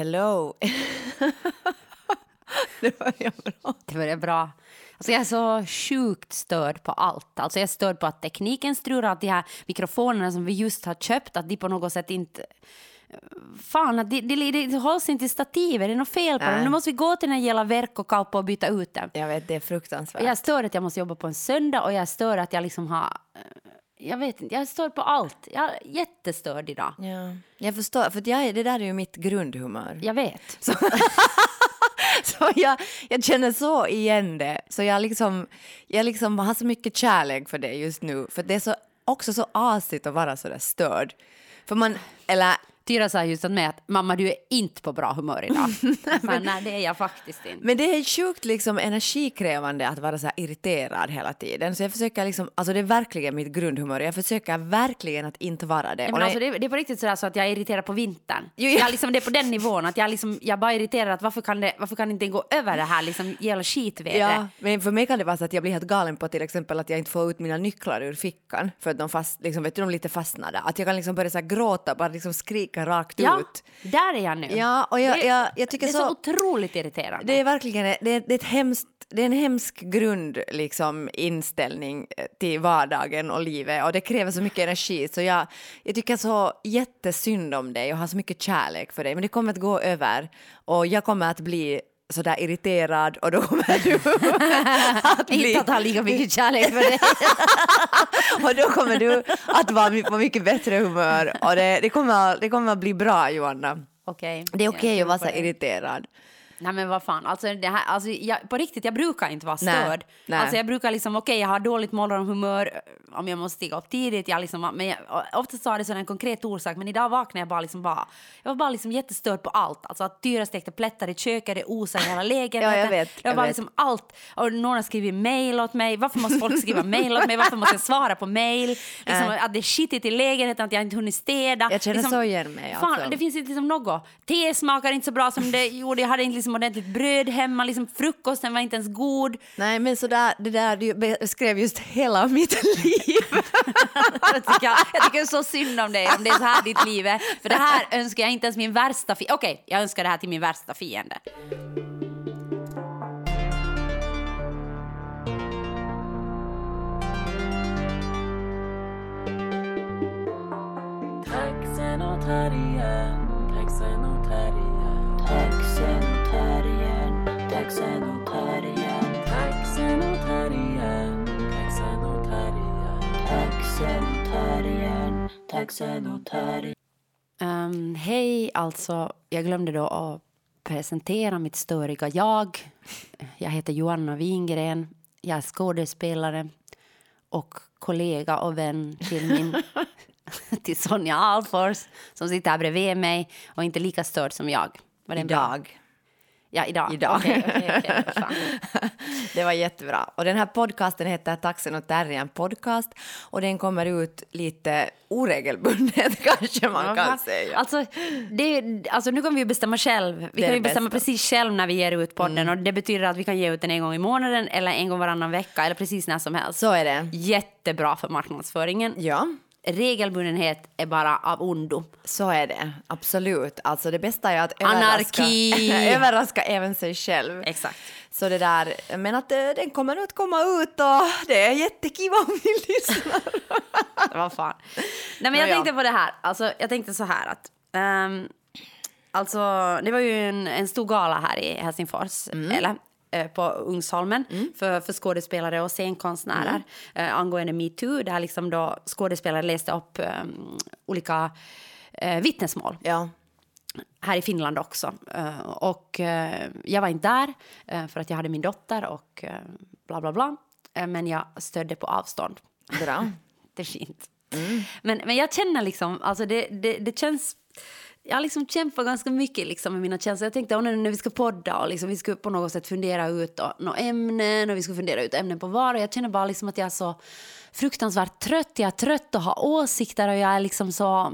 Hello. det börjar bra. Det börjar bra. Alltså jag är så sjukt störd på allt. Alltså jag är störd på att tekniken strular, att de här mikrofonerna som vi just har köpt, att de på något sätt inte... Fan, att det, det, det hålls inte i stativet, det är något fel på dem. Nu måste vi gå till den jävla verkkokauppa och byta ut den. Jag vet, det är fruktansvärt. Jag är störd att jag måste jobba på en söndag och jag är störd att jag liksom har... Jag vet inte, jag är störd på allt. Jag är jättestörd idag. Ja, jag förstår, för jag, det där är ju mitt grundhumör. Jag vet. Så jag, jag känner så igen det. Så jag liksom, jag liksom har så mycket kärlek för det just nu. För det är så, också så asigt att vara så där störd. För man, eller Tyra sa just åt mig att mamma du är inte på bra humör idag. men, nej, det är jag faktiskt inte. Men det är sjukt liksom energikrävande att vara så här irriterad hela tiden. Så jag försöker liksom, alltså det är verkligen mitt grundhumör. Jag försöker verkligen att inte vara det. Och men alltså, det- det, är på riktigt sådär så att jag är irriterad på vintern. Jo, ja. Jag liksom, det är på den nivån att jag, liksom, jag bara är irriterad att varför kan det, varför kan det inte gå över det här liksom, jävla skitvädret? Ja, men för mig kan det vara så att jag blir helt galen på till exempel att jag inte får ut mina nycklar ur fickan för att de fast, liksom, vet du, de lite fastnade. Att jag kan liksom börja så här gråta, bara liksom skrika rakt Ja, ut. där är jag nu. Ja, och jag, det, jag, jag tycker det är så... så otroligt irriterande. Det är verkligen det är, det är ett hemskt, det är en hemsk grund, liksom, inställning eh, till vardagen och livet och det kräver så mycket energi så jag, jag tycker så jättesynd om dig och har så mycket kärlek för dig men det kommer att gå över och jag kommer att bli sådär irriterad och då kommer du att bli... Inte att ha lika mycket kärlek för det. Och då kommer du att vara på mycket bättre humör och det, det, kommer, det kommer att bli bra Johanna. Okej. Det är okej Jag att vara så irriterad. Nej men vad fan, alltså, det här, alltså jag, på riktigt jag brukar inte vara störd. nej. Alltså jag brukar liksom, okej jag har dåligt morgonhumör eh, om jag måste stiga upp tidigt, jag liksom, men jag, oftast har det sån en konkret orsak men idag vaknade jag bara liksom bara, jag var bara liksom jättestörd på allt. Alltså att Tyra stekte plättar i köket, det osade i hela lägenheten. Ja, jag vet, var jag bara vet. liksom allt. Och någon har skrivit mail åt mig, varför måste folk skriva mail åt mig, varför måste jag svara på mail? Liksom, Nej. att det är skitigt i lägenheten, att jag inte hunnit städa. Jag känner liksom, så igen mig, Fan, alltså. det finns inte liksom något. Te smakar inte så bra som det gjorde. Jag hade inte liksom ordentligt bröd hemma. Liksom frukosten var inte ens god. Nej, men så där, det där du beskrev just hela mitt liv. jag, tycker, jag tycker så synd om dig om det är så här ditt liv är. För det här önskar jag inte ens min värsta fiende. Okej, jag önskar det här till min värsta fiende. Taxen och terriern, taxen och terriern Taxen och terriern, taxen och terriern Taxen och terriern, taxen och terriern Um, Hej, alltså, jag glömde då att presentera mitt störiga jag. Jag heter Joanna Wingren. Jag är skådespelare och kollega och vän till min till Sonja Alfors som sitter här bredvid mig och inte lika störd som jag. Var det en bra- Idag. Ja, idag. Idag. Okej, okej, fan. Det var jättebra. Och den här podcasten heter Taxen och Terriern podcast och den kommer ut lite oregelbundet kanske man kan säga. Alltså, det, alltså nu kan vi ju bestämma själv. Vi Det kan ju bestämma bästa. precis själv när vi ger ut podden och det betyder att vi kan ge ut den en gång i månaden eller en gång varannan vecka eller precis när som helst. Så är det. Jättebra för marknadsföringen. Ja, Regelbundenhet är bara av ondo. så är det. Absolut. Alltså det bästa är att överraska, överraska även sig själv. Exakt. Så det där, men att eh, den kommer att komma ut och det är jättekiva om ni lyssnar. Vad fan. Nej, men jag tänkte på det här. Alltså, jag tänkte så här att... ehm, alltså, det var ju en, en stor gala här i Helsingfors, eller? Eh, på Ungsholmen för, för skådespelare och scenkonstnärer eh, angående metoo där liksom då skådespelare läste upp ehm, olika eh, vittnesmål Ja, här i Finland också. Och jag var inte där för att jag hade min dotter och bla bla bla. Men jag stödde på avstånd. bra. Det är fint. Men, men jag känner liksom, alltså det, det, det känns... Jag har liksom kämpat ganska mycket liksom med mina känslor. Jag tänkte oh, när vi ska podda och liksom, vi ska på något sätt fundera ut och, några ämnen och vi ska fundera ut ämnen på var. Och jag känner bara liksom att jag är så fruktansvärt trött. Jag är trött att ha åsikter och jag är liksom så...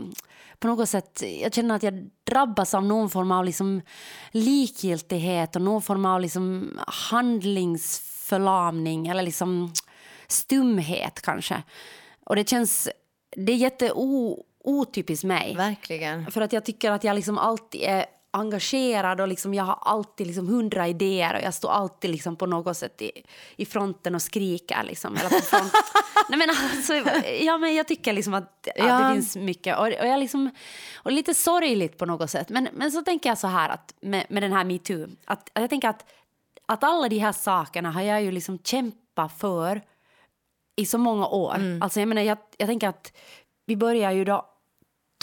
På något sätt, jag känner att jag drabbas av någon form av liksom likgiltighet och någon form av liksom handlingsförlamning eller liksom stumhet kanske. Och det känns... Det är jätteo otypiskt mig. Verkligen. För att jag tycker att jag liksom alltid är engagerad och liksom jag har alltid liksom hundra idéer och jag står alltid liksom på något sätt i, i fronten och skriker. Liksom, eller på front. Nej, men alltså, ja, men jag tycker liksom att, Ja. att det finns mycket. Och, och, jag liksom, och lite sorgligt på något sätt. Men, men så tänker jag så här att med, med den här metoo. Att, att jag tänker att, att alla de här sakerna har jag ju liksom kämpat för i så många år. Mm. Alltså jag, menar, jag, jag tänker att vi börjar ju då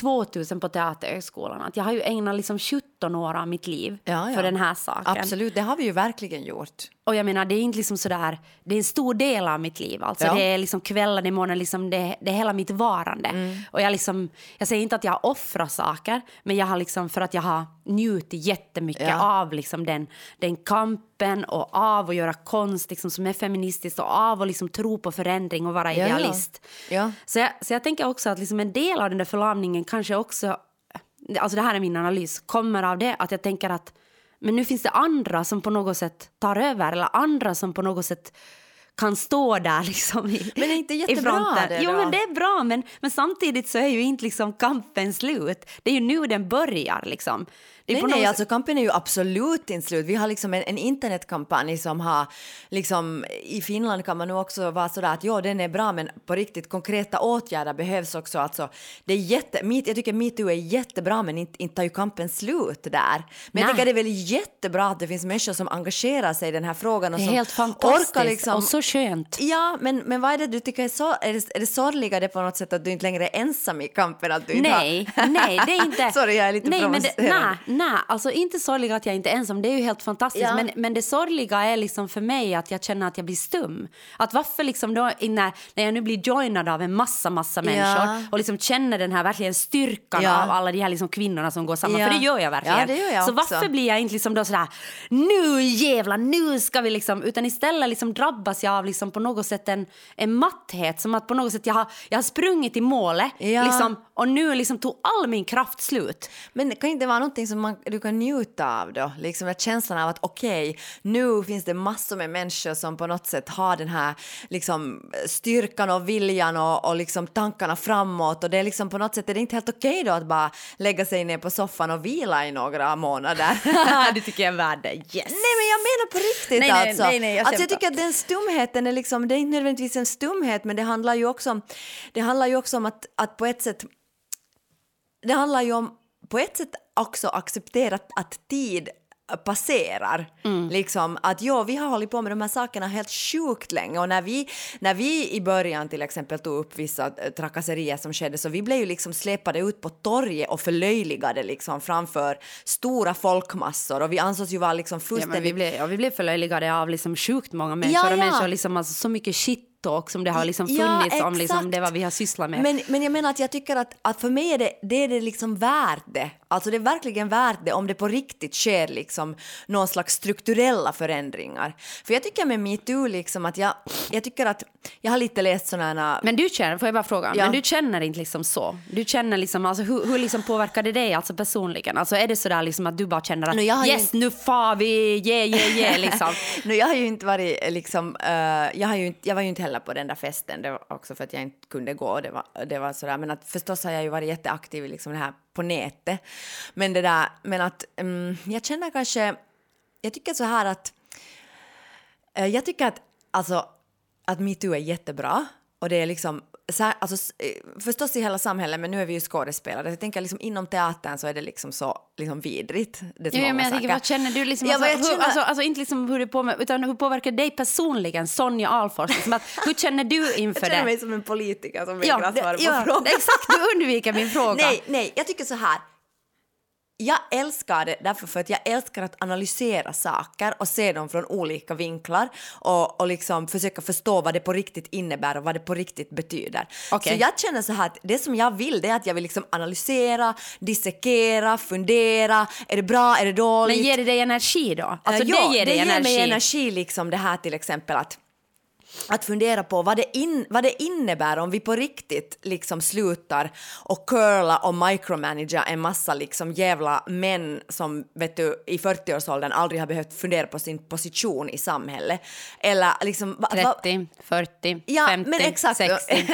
2000 på Teaterhögskolan. Att jag har ju ägnat liksom 17 år av mitt liv Ja, ja. för den här saken. Absolut, det har vi ju verkligen gjort. Och jag menar, det är inte liksom sådär, det är en stor del av mitt liv. Alltså Ja. det är liksom kvällar, det är morgonen, liksom det, det är hela mitt varande. Mm. Och jag liksom, jag säger inte att jag har offrat saker, men jag har liksom, för att jag har njutit jättemycket Ja. av liksom den, den kampen och av att göra konst liksom, som är feministiskt och av att liksom tro på förändring och vara ja. idealist. Ja. Så, jag, så jag tänker också att liksom en del av den där förlamningen kanske också, alltså det här är min analys, kommer av det att jag tänker att men nu finns det andra som på något sätt tar över eller andra som på något sätt kan stå där liksom i, Men är inte jättebra det Jo men det är bra men, men samtidigt så är ju inte liksom kampen slut. Det är ju nu den börjar liksom. Det Nej, något alltså kampen är ju absolut inte slut. Vi har liksom en, en internetkampanj som har, liksom, i Finland kan man nu också vara sådär att ja, den är bra, men på riktigt konkreta åtgärder behövs också. Alltså, det är jätte, jag tycker metoo är jättebra, men inte, inte tar ju kampen slut där. Men Nej. jag tycker det är väl jättebra att det finns människor som engagerar sig i den här frågan och Det är som helt fantastiskt orkar liksom och så skönt. Ja, men, men vad är det du tycker är så, är det, är det sorgligare på något sätt att du inte längre är ensam i kampen? Att du inte Nej, har... nej, det är inte... Sorry, jag är lite nej, men det, nej, nej, alltså inte sorgliga att jag inte är ensam, det är ju helt fantastiskt. Ja. Men, men det sorgliga är liksom för mig att jag känner att jag blir stum. Att varför liksom då, när, när jag nu blir joinad av en massa, massa människor Ja. och liksom känner den här verkligen styrkan Ja. av alla de här liksom kvinnorna som går samman, för det gör jag verkligen. Gör jag Så varför blir jag inte liksom då sådär, nu jävlar, nu ska vi liksom, utan istället liksom drabbas jag av liksom på något sätt en, en matthet, som att på något sätt jag har, jag har sprungit i målet liksom, och nu liksom tog all min kraft slut. Men det kan inte vara någonting som man, du kan njuta av då? Liksom att känslan av att okej, nu finns det massor med människor som på något sätt har den här liksom, styrkan och viljan och, och liksom tankarna framåt och det är liksom på något sätt är det inte helt okej då att bara lägga sig ner på soffan och vila i några månader. det tycker jag är värd det. Yes. Nej men jag menar på riktigt Nej, nej, alltså. nej, nej, jag alltså jag tycker att den stumheten är liksom, det är inte nödvändigtvis en stumhet men det handlar ju också om, det handlar ju också om att, att på ett sätt det handlar ju om på ett sätt också acceptera att, tid passerar. Mm. Liksom att ja, vi har hållit på med de här sakerna helt sjukt länge och när vi, när vi i början till exempel tog upp vissa eh, trakasserier som skedde så vi blev ju liksom släpade ut på torget och förlöjligade liksom framför stora folkmassor och vi ansågs ju vara liksom Ja, fullständigt men vi, blev, ja, vi blev förlöjligade av liksom sjukt många människor. Ja, Och ja. människor liksom, alltså, så mycket shit talk som det har liksom Ja, funnits om liksom, det vad vi har sysslat med. Men, men jag menar att jag tycker att, att för mig är det, det är det liksom värt det. Alltså det är verkligen värt det om det på riktigt sker liksom någon slags strukturella förändringar. För jag tycker med metoo liksom att jag, jag tycker att jag har lite läst sådana Men du känner, får jag bara fråga, Ja. men du känner inte liksom så? Du känner liksom, alltså hur, hur liksom påverkar det dig alltså personligen? Alltså är det sådär liksom att du bara känner att No, jag har ju yes nu far vi, yeah yeah yeah liksom? No, jag har ju inte varit eh, liksom, eh, jag, har ju jag var ju inte heller heller på den där festen, det var också för att jag inte kunde gå, det var, det var sådär, men att förstås har jag ju varit jätteaktiv liksom det här på nätet. Men det där, men att um, jag känner kanske, jag tycker så här att, uh, jag tycker att, alltså, att metoo är jättebra och det är liksom alltså, eh, förstås i hela samhället, men nu är vi ju skådespelare. Jag tänker liksom inom teatern så är det liksom så liksom vidrigt. Det Ja, men jag tänker, vad känner du? Liksom, Ja, alltså, jag hur, känner- alltså, alltså inte liksom hur det på med, utan hur påverkar det dig personligen, Sonja Alfors? Liksom, att, hur känner du inför Jag känner det? mig som en politiker som Ja, vägrar det- svara på ja, frågan. exakt, du undviker min fråga. Nej, nej, jag tycker så här. Jag älskar det därför för att jag älskar att analysera saker och se dem från olika vinklar och, och liksom försöka förstå vad det på riktigt innebär och vad det på riktigt betyder. Okej. Så jag känner så här att det som jag vill det är att jag vill liksom analysera, dissekera, fundera. Är det bra, är det dåligt? Men ger det dig energi då? Alltså Eh, ja, det ger dig det ger energi. mig energi liksom det här till exempel att att fundera på vad det, in, vad det innebär om vi på riktigt liksom slutar och curla och micromanagea en massa liksom jävla män som vet du, i 40-årsåldern aldrig har behövt fundera på sin position i samhället. Eller liksom... va- va- 30, 40, Ja, 50, men exakt. 60,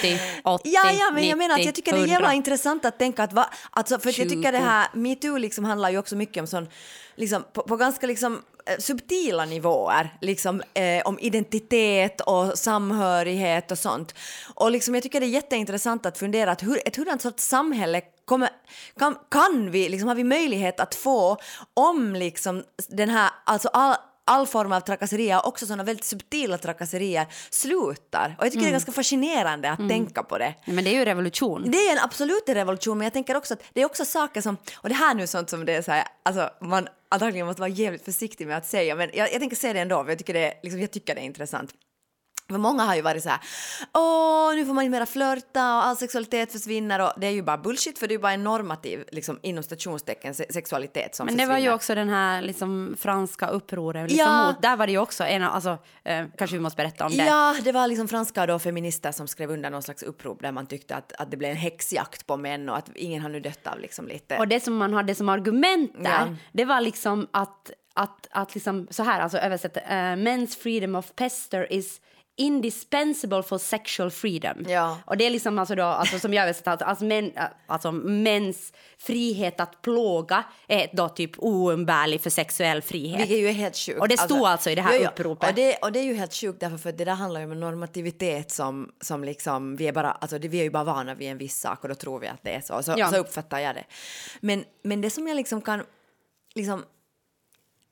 70, 80, Ja, ja, men 90, jag menar att jag tycker det är 100. jävla intressant att tänka att va, alltså för att jag tycker det 20. här metoo liksom handlar ju också mycket om sån, liksom på, på ganska liksom Eh, subtila nivåer, liksom eh, om identitet och samhörighet och sånt. Och liksom jag tycker det är jätteintressant att fundera att hur, ett hurdant sorts samhälle kommer, kan, kan vi, liksom har vi möjlighet att få om liksom den här, alltså all, all form av trakasserier, också sådana väldigt subtila trakasserier, slutar. Och jag tycker det är ganska fascinerande att tänka på det. Ja, men det är ju revolution. Det är en absolut revolution, men jag tänker också att det är också saker som, och det här är nu sånt som det är så här, alltså man antagligen måste vara jävligt försiktig med att säga, men jag, jag tänker säga det ändå, för jag tycker det, liksom, jag tycker det är intressant. För många har ju varit så här, åh, nu får man inte mera flörta och all sexualitet försvinner och det är ju bara bullshit för det är ju bara en normativ, liksom inom stationstecken, se- sexualitet som Men det försvinner. var ju också den här liksom, franska upproret. Liksom, Ja. mot, där var det ju också en av, alltså, eh, kanske vi måste berätta om det. Ja, det var liksom franska då feminister som skrev under någon slags upprop där man tyckte att, att det blev en häxjakt på män och att ingen har nu dött av liksom lite. Och det som man hade som argument där, Ja. det var liksom att, att, att liksom, så här, alltså översätt, uh, men's freedom of pester is indispensable for sexual freedom. Ja. Och det är liksom alltså då, alltså som jag översätter, alltså, alltså, män, alltså mäns frihet att plåga är då typ oumbärlig för sexuell frihet. Vilket ju är helt sjukt. Och det stod alltså i det här uppropet. Och det, och det är ju helt sjukt därför för att det där handlar ju om en normativitet som, som liksom, vi är bara, alltså det, vi är ju bara vana vid en viss sak och då tror vi att det är så. Så, Ja. så uppfattar jag det. Men, men det som jag liksom kan, liksom,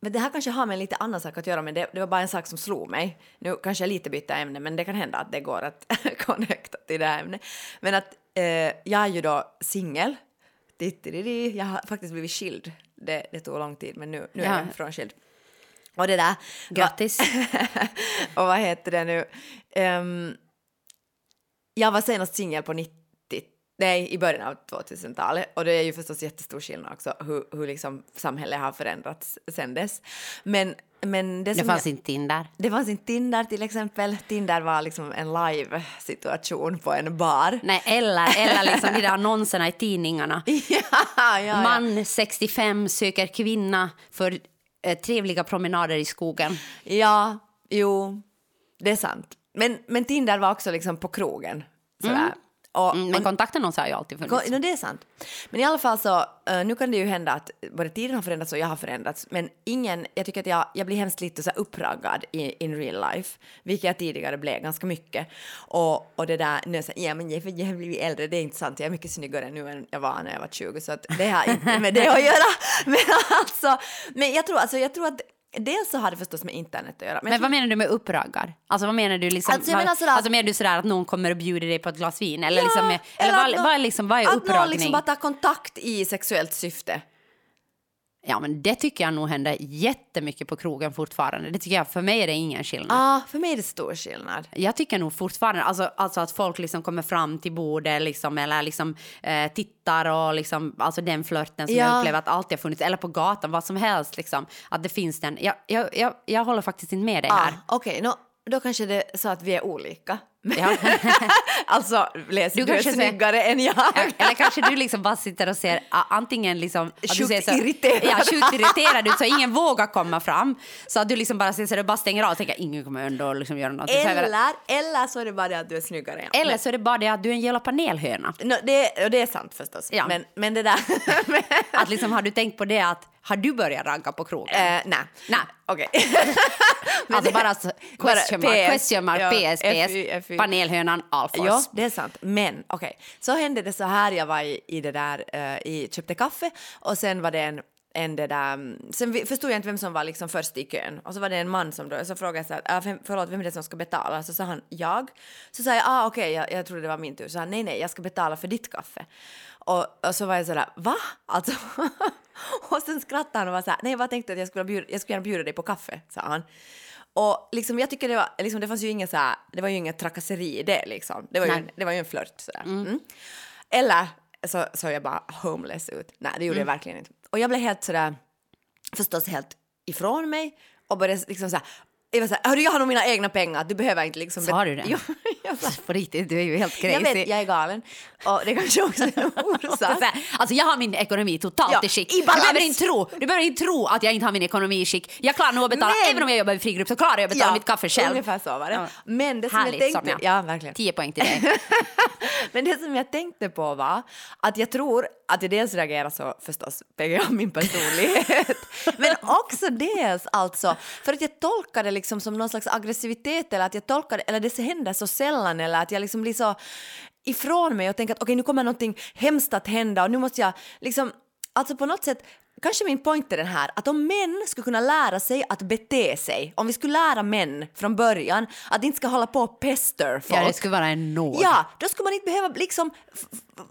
men det här kanske har med en lite annan sak att göra, men det, det var bara en sak som slog mig. Nu kanske jag lite bytte ämne, men det kan hända att det går att connecta till det här ämnet. Men att eh, jag är ju då singel. Jag har faktiskt blivit skild. Det, det tog lång tid, men nu, nu är Ja. jag frånskild. Och det där... Grattis. och vad heter det nu? Ehm, jag var senast singel på 90, nej i början av 2000-talet och det är ju förstås jättestor skillnad också hur, hur liksom samhället har förändrats sen dess. Men, men det Det fanns jag, inte Tinder. det fanns inte Tinder till exempel. Tinder var liksom en live situation på en bar. Nej, eller, eller liksom de där annonserna i tidningarna. ja, ja, ja. Man 65 söker kvinna för eh, trevliga promenader i skogen. Ja, jo, det är sant. Men, men Tinder var också liksom på krogen. Sådär. Och, Mm, men kontaktannonser har ju alltid funnits. no, det är sant. Men i alla fall så, eh, nu kan det ju hända att både tiden har förändrats och jag har förändrats, men ingen, jag tycker att jag, jag blir hemskt lite så uppraggad i in real life, vilket jag tidigare blev ganska mycket. Och, och det där, nu är så ja men jag, jag har blivit äldre, det är inte sant, jag är mycket snyggare nu än jag var när jag var 20, så att det har inte med det att göra. Men alltså, men jag tror, alltså, jag tror att Dels så har det förstås med internet att göra. Men jag vad menar du med uppraggar? Alltså vad menar du liksom? Alltså, jag menar sådär- alltså menar du sådär att någon kommer och bjuder dig på ett glas vin? Eller liksom, Ja, eller, att vad, någon- vad är liksom, vad är Att någon uppraggning? liksom bara tar kontakt i sexuellt syfte. Ja men det tycker jag nog händer jättemycket på krogen fortfarande. Det tycker jag, för mig är det ingen skillnad. Ja, för mig är det stor skillnad. Jag tycker nog fortfarande, alltså, alltså att folk liksom kommer fram till bordet liksom, eller liksom eh, tittar och liksom, alltså den flörten som Ja. jag upplever att alltid har funnits, eller på gatan, vad som helst liksom, att det finns den. Jag, jag, jag, jag håller faktiskt inte med dig här. Ah, Okej, nå, då kanske det är så att vi är olika. Ja. alltså, läs, du, Du är snyggare än jag. Eller kanske du liksom bara sitter och ser antingen liksom... att du Sjukt ser så, irriterad. Ja, sjukt irriterad ut så ingen vågar komma fram. Så att du liksom bara ser så du bara stänger av och tänker ingen kommer ändå liksom göra något. eller, eller så är det bara det att du är snyggare än jag. Eller så är det bara det att du är en jävla panelhöna. Nå, det, det är sant förstås. Ja. Men, men det där... Att liksom, har du tänkt på det att har du börjat ragga på krogen? eh, nej. Nej. Okej. alltså bara så, question mark, PS. question mark, Ja, PS, PS, FY. panelhönan, Alfons. Ja, det är sant. Men okej, så hände det så här. Jag var i, i det där, eh, i, köpte kaffe och sen var det en en det där, mm, sen förstod jag inte vem som var liksom först i kön och så var det en man som då, så frågade jag så här, "Ah, vem, förlåt vem är det som ska betala? Så sa han jag. Så sa jag, ah okej, jag, jag trodde det var min tur. Så han, nej nej, jag ska betala för ditt kaffe. Och, och så var jag så där, va? Alltså, och sen skrattade han och var så här, nej jag bara tänkte att jag skulle, bjuda, jag skulle gärna bjuda dig på kaffe, sa han. Och liksom, jag tycker det var, liksom, det fanns ju inget så här, det var ju inget trakasseri i det liksom. Det var ju, en, det var ju en flört sådär. Mm. Eller så såg jag bara homeless ut. Nej, det gjorde jag verkligen inte. Och jag blev helt sådär, förstås helt ifrån mig och började liksom såhär, jag var så här, "Hörru, jag har nog mina egna pengar, du behöver inte liksom... Sa du det? Ja, jag, sa, På riktigt, du är ju helt crazy. jag vet, jag är galen. Och det kanske också är en orsak. Alltså jag har min ekonomi totalt Ja, i skick. i Du behöver, inte tro, du behöver inte tro att jag inte har min ekonomi i skick. Jag klarar nog att betala, Men- även om jag jobbar i frigrupp så klarar jag att betala mitt kaffe själv. Ungefär så var det. Ja. Men det som Härligt, jag tänkte... Sonja. Ja, verkligen. 10 poäng till dig. Men det som jag tänkte på var att jag tror att jag dels reagerar så förstås, PGA min personlighet, men också dels alltså för att jag tolkar det liksom som någon slags aggressivitet eller att jag tolkar det, eller det händer så sällan eller att jag liksom blir så ifrån mig och tänker att okej nu kommer någonting hemskt att hända och nu måste jag liksom, alltså på något sätt Kanske min point är den här, att om män skulle kunna lära sig att bete sig, om vi skulle lära män från början att inte ska hålla på och pester folk. ja, det skulle vara en nåd. Ja, då skulle man inte behöva liksom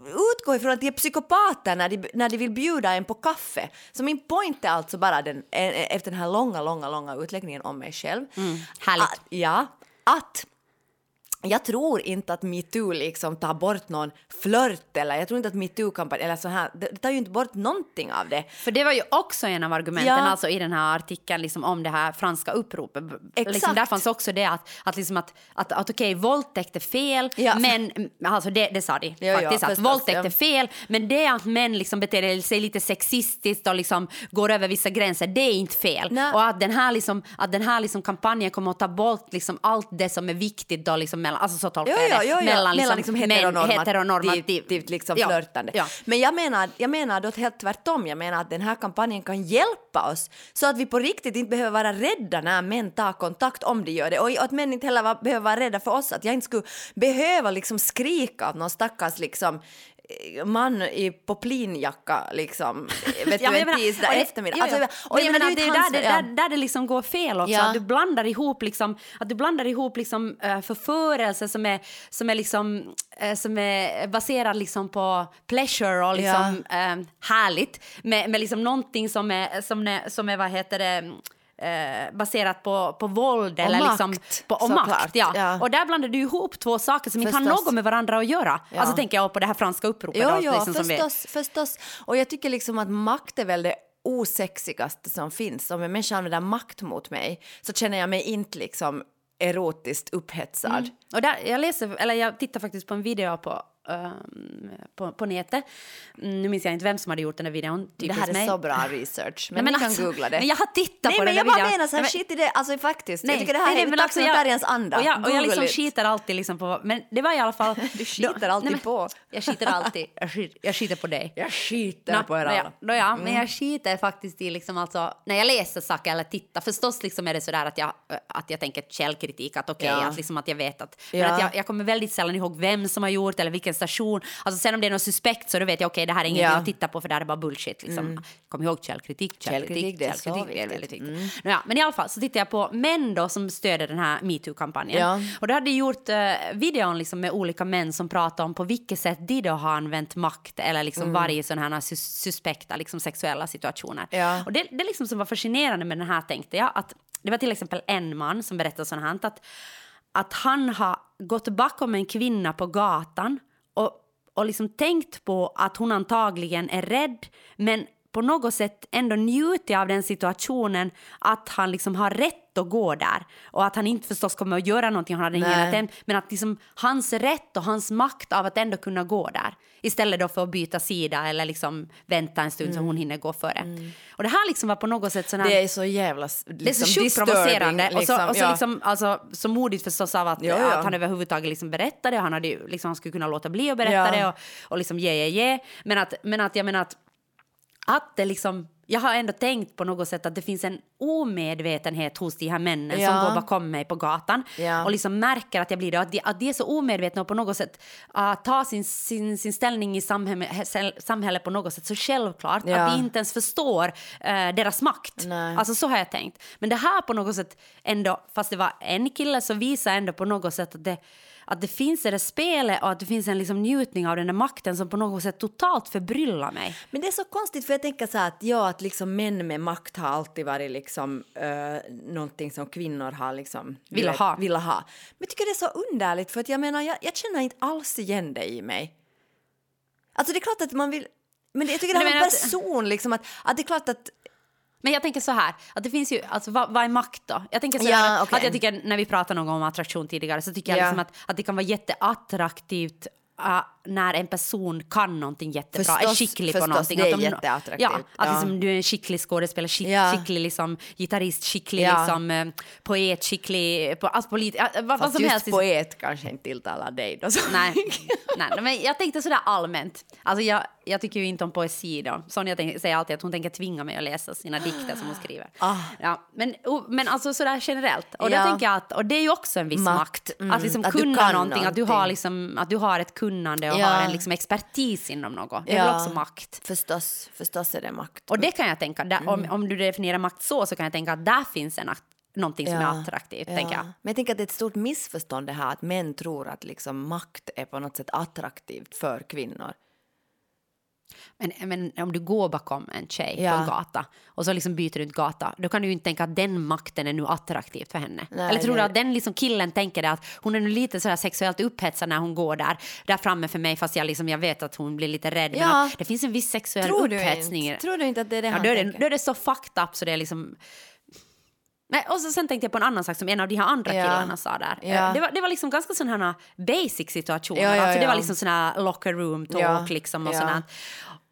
utgå ifrån att de är psykopater när de, när de vill bjuda en på kaffe. Så min point är alltså bara den, eh, efter den här långa, långa, långa utläggningen om mig själv. Mm, härligt. Att, ja, att jag tror inte att metoo liksom tar bort någon flört eller jag tror inte att metoo-kampanj eller så här, det, tar ju inte bort någonting av det. För det var ju också en av argumenten Ja. alltså, i den här artikeln liksom, om det här franska uppropet. Exakt. Liksom, där fanns också det att, att, liksom att, att, att okej, våldtäkt är fel, Ja. men alltså det, det sa de Ja, ja, faktiskt, att förstås, våldtäkt ja. är fel, men det att män liksom beter sig lite sexistiskt och liksom går över vissa gränser, det är inte fel. Nej. Och att den här, liksom, att den här liksom kampanjen kommer att ta bort liksom allt det som är viktigt då, liksom mellan, alltså så tolkar Jo, jag jo, det, jo, jo. mellan, mellan liksom män- heteronormativt heteronormativt liksom Ja, flörtande. ja. Men jag menar, jag menar då helt tvärtom. Jag menar att den här kampanjen kan hjälpa oss så att vi på riktigt inte behöver vara rädda när män tar kontakt om de gör det och att män inte heller var, behöver vara rädda för oss. Att jag inte skulle behöva liksom skrika åt någon stackars liksom man i poplinjacka liksom, vet Ja, du, en tisdag eftermiddag. Alltså, Men jag menar, ju det är inte där, ja. där, där det liksom går fel också. Ja. Att du blandar ihop, liksom, att du blandar ihop liksom, uh, förförelse som är, som är, liksom, eh, som är baserad liksom på pleasure och liksom, eh, härligt med, med liksom någonting som är, som är, som är vad heter det, eh, baserat på, på våld Och eller liksom makt, på, och makt. Ja. Ja. Och där blandar du ihop två saker som inte har Förstås. något med varandra att göra. Ja. Alltså tänker jag på det här franska uppropet. Då, jo, liksom, som vi- förstås, förstås. Och jag tycker liksom att makt är väl det osexigaste som finns. Om en människa använder makt mot mig så känner jag mig inte liksom erotiskt upphetsad. Och där, jag, läser, eller jag tittar faktiskt på en video på, ehm, på, på nätet. Nu minns jag inte vem som hade gjort den där videon. Det här är mig. så bra research, men, Nej, ni kan alltså, googla det. Men jag har tittat Nej, på men den jag där bara videon. menar så här, Nej, men- skit i det, alltså faktiskt. jag tycker det här nej, nej, är men alltså jag- anda. Och jag, och jag liksom it. skiter alltid liksom på... Men det var i alla fall... Du skiter alltid nej, men på. Jag skiter alltid. Jag skiter, jag skiter på dig. Jag skiter Nå, på er alla. nå ja, Mm. men jag skiter faktiskt i liksom alltså, när jag läser saker eller tittar, förstås liksom är det sådär att jag, att jag tänker källkritik, att okej, Ja. att, liksom att jag vet att, men Ja. att jag, jag kommer väldigt sällan ihåg vem som har gjort eller vilken station, alltså sen om det är något suspekt så då vet jag okej, det här är ingenting Ja. Mm. att titta på för det här är bara bullshit liksom. Kom ihåg källkritik, källkritik, Källkritik, det är så källkritik, det är. Mm. väldigt viktigt. Ja, men i alla fall så tittar jag på män då som stöder den här metoo-kampanjen. Ja. Och då hade jag gjort uh, videon liksom med olika män som pratar om på vilket sätt de då har använt makt eller liksom Mm. varit i sådana här sus suspekta liksom sexuella situationer. Ja. Och det, det liksom som var fascinerande med den här tänkte jag att det var till exempel en man som berättade sånt här att, att han har gått bakom en kvinna på gatan och, och liksom tänkt på att hon antagligen är rädd men på något sätt ändå njutit av den situationen att han liksom har rätt att gå där och att han inte förstås kommer att göra någonting, han hade Nej. attent, men att liksom hans rätt och hans makt av att ändå kunna gå där istället då för att byta sida eller liksom vänta en stund så hon hinner gå före. Och det här liksom var på något sätt sån här Det är så jävla liksom, det är så sjukt disturbing, provocerande. och så, och så ja. liksom, alltså, så modigt förstås av att, Ja, ja. att han överhuvudtaget liksom berättade. Han, hade ju, liksom, han skulle kunna låta bli att berätta det och, och liksom ge, ge, ge. Men att, men att jag menar att, att det liksom... Jag har ändå tänkt på något sätt att det finns en omedvetenhet hos de här männen Ja. som går bakom mig på gatan Ja. och liksom märker att jag blir det. Att de, att de är så omedvetna och på något sätt uh, tar sin, sin, sin ställning i samhället, samhället på något sätt så självklart Ja. att de inte ens förstår eh, deras makt. Nej. Alltså så har jag tänkt. Men det här på något sätt ändå, fast det var en kille så visar ändå på något sätt att det, att det finns det där spelet och att det finns en liksom njutning av den där makten som på något sätt totalt förbryllar mig. Men det är så konstigt för jag tänker så här att ja, att liksom män med makt har alltid varit liksom uh, någonting som kvinnor har liksom Vill ha. Vill ha. Men jag tycker det är så underligt för att jag menar, jag, jag känner inte alls igen det i mig. Alltså det är klart att man vill, men det- jag tycker det du en person liksom att, att det är klart att Men jag tänker så här, att det finns ju, alltså vad, vad är makt då? Jag tänker så Ja, här, okej. att jag tycker när vi pratar någon gång om attraktion tidigare så tycker jag Ja. liksom att, att det kan vara jätteattraktivt äh, när en person kan någonting jättebra, är Förstås, skicklig på förstås, någonting. det är att de- jätteattraktivt. Ja, att Ja. Liksom, du är en skicklig skådespelare, skick, Ja. skicklig liksom, gitarrist, skicklig Ja. liksom, eh, poet, skicklig, på, alltså, polit, vad, vad som just helst. poet kanske inte tilltalar dig då. Nej, nej, men jag tänkte sådär allmänt. Alltså jag, jag tycker ju inte om poesi då. Sonja tänk, säger alltid att hon tänker tvinga mig att läsa sina dikter som hon skriver. Ah. Ja, men, men alltså sådär generellt. Och, Ja. tänker jag att, och det är ju också en viss Makt, makt. mm, Att liksom att kunna kan någonting, att du, har någonting. liksom, att du har ett kunnande och Ja. har en liksom expertis inom något. Det är väl också makt. Förstås, förstås är det makt. Och det kan jag tänka, där, Mm. om, om du definierar makt så, så kan jag tänka att där finns en, någonting som är attraktivt. Tänker jag. Men jag tänker att det är ett stort missförstånd det här att män tror att liksom makt är på något sätt attraktivt för kvinnor. Men, men om du går bakom en tjej Ja. på en gata och så liksom byter du ut gata, då kan du ju inte tänka att den makten är nu attraktivt för henne. Nej, Eller tror du att den liksom killen tänker det att hon är nu lite sådär sexuellt upphetsad när hon går där, där framme för mig fast jag, liksom, jag vet att hon blir lite rädd. Men Ja. att det finns en viss sexuell Tror du, upphetsning. inte, tror du inte att det är det ja, han då, är det, tänker? då är det så fucked up så det är liksom... Nej, och så sen tänkte jag på en annan sak som en av de här andra Ja. killarna sa där. Ja. Eh, Det, var, det var liksom ganska sådana här basic situationer. Ja, ja, alltså det var liksom såna locker room talk liksom och Ja. sånt.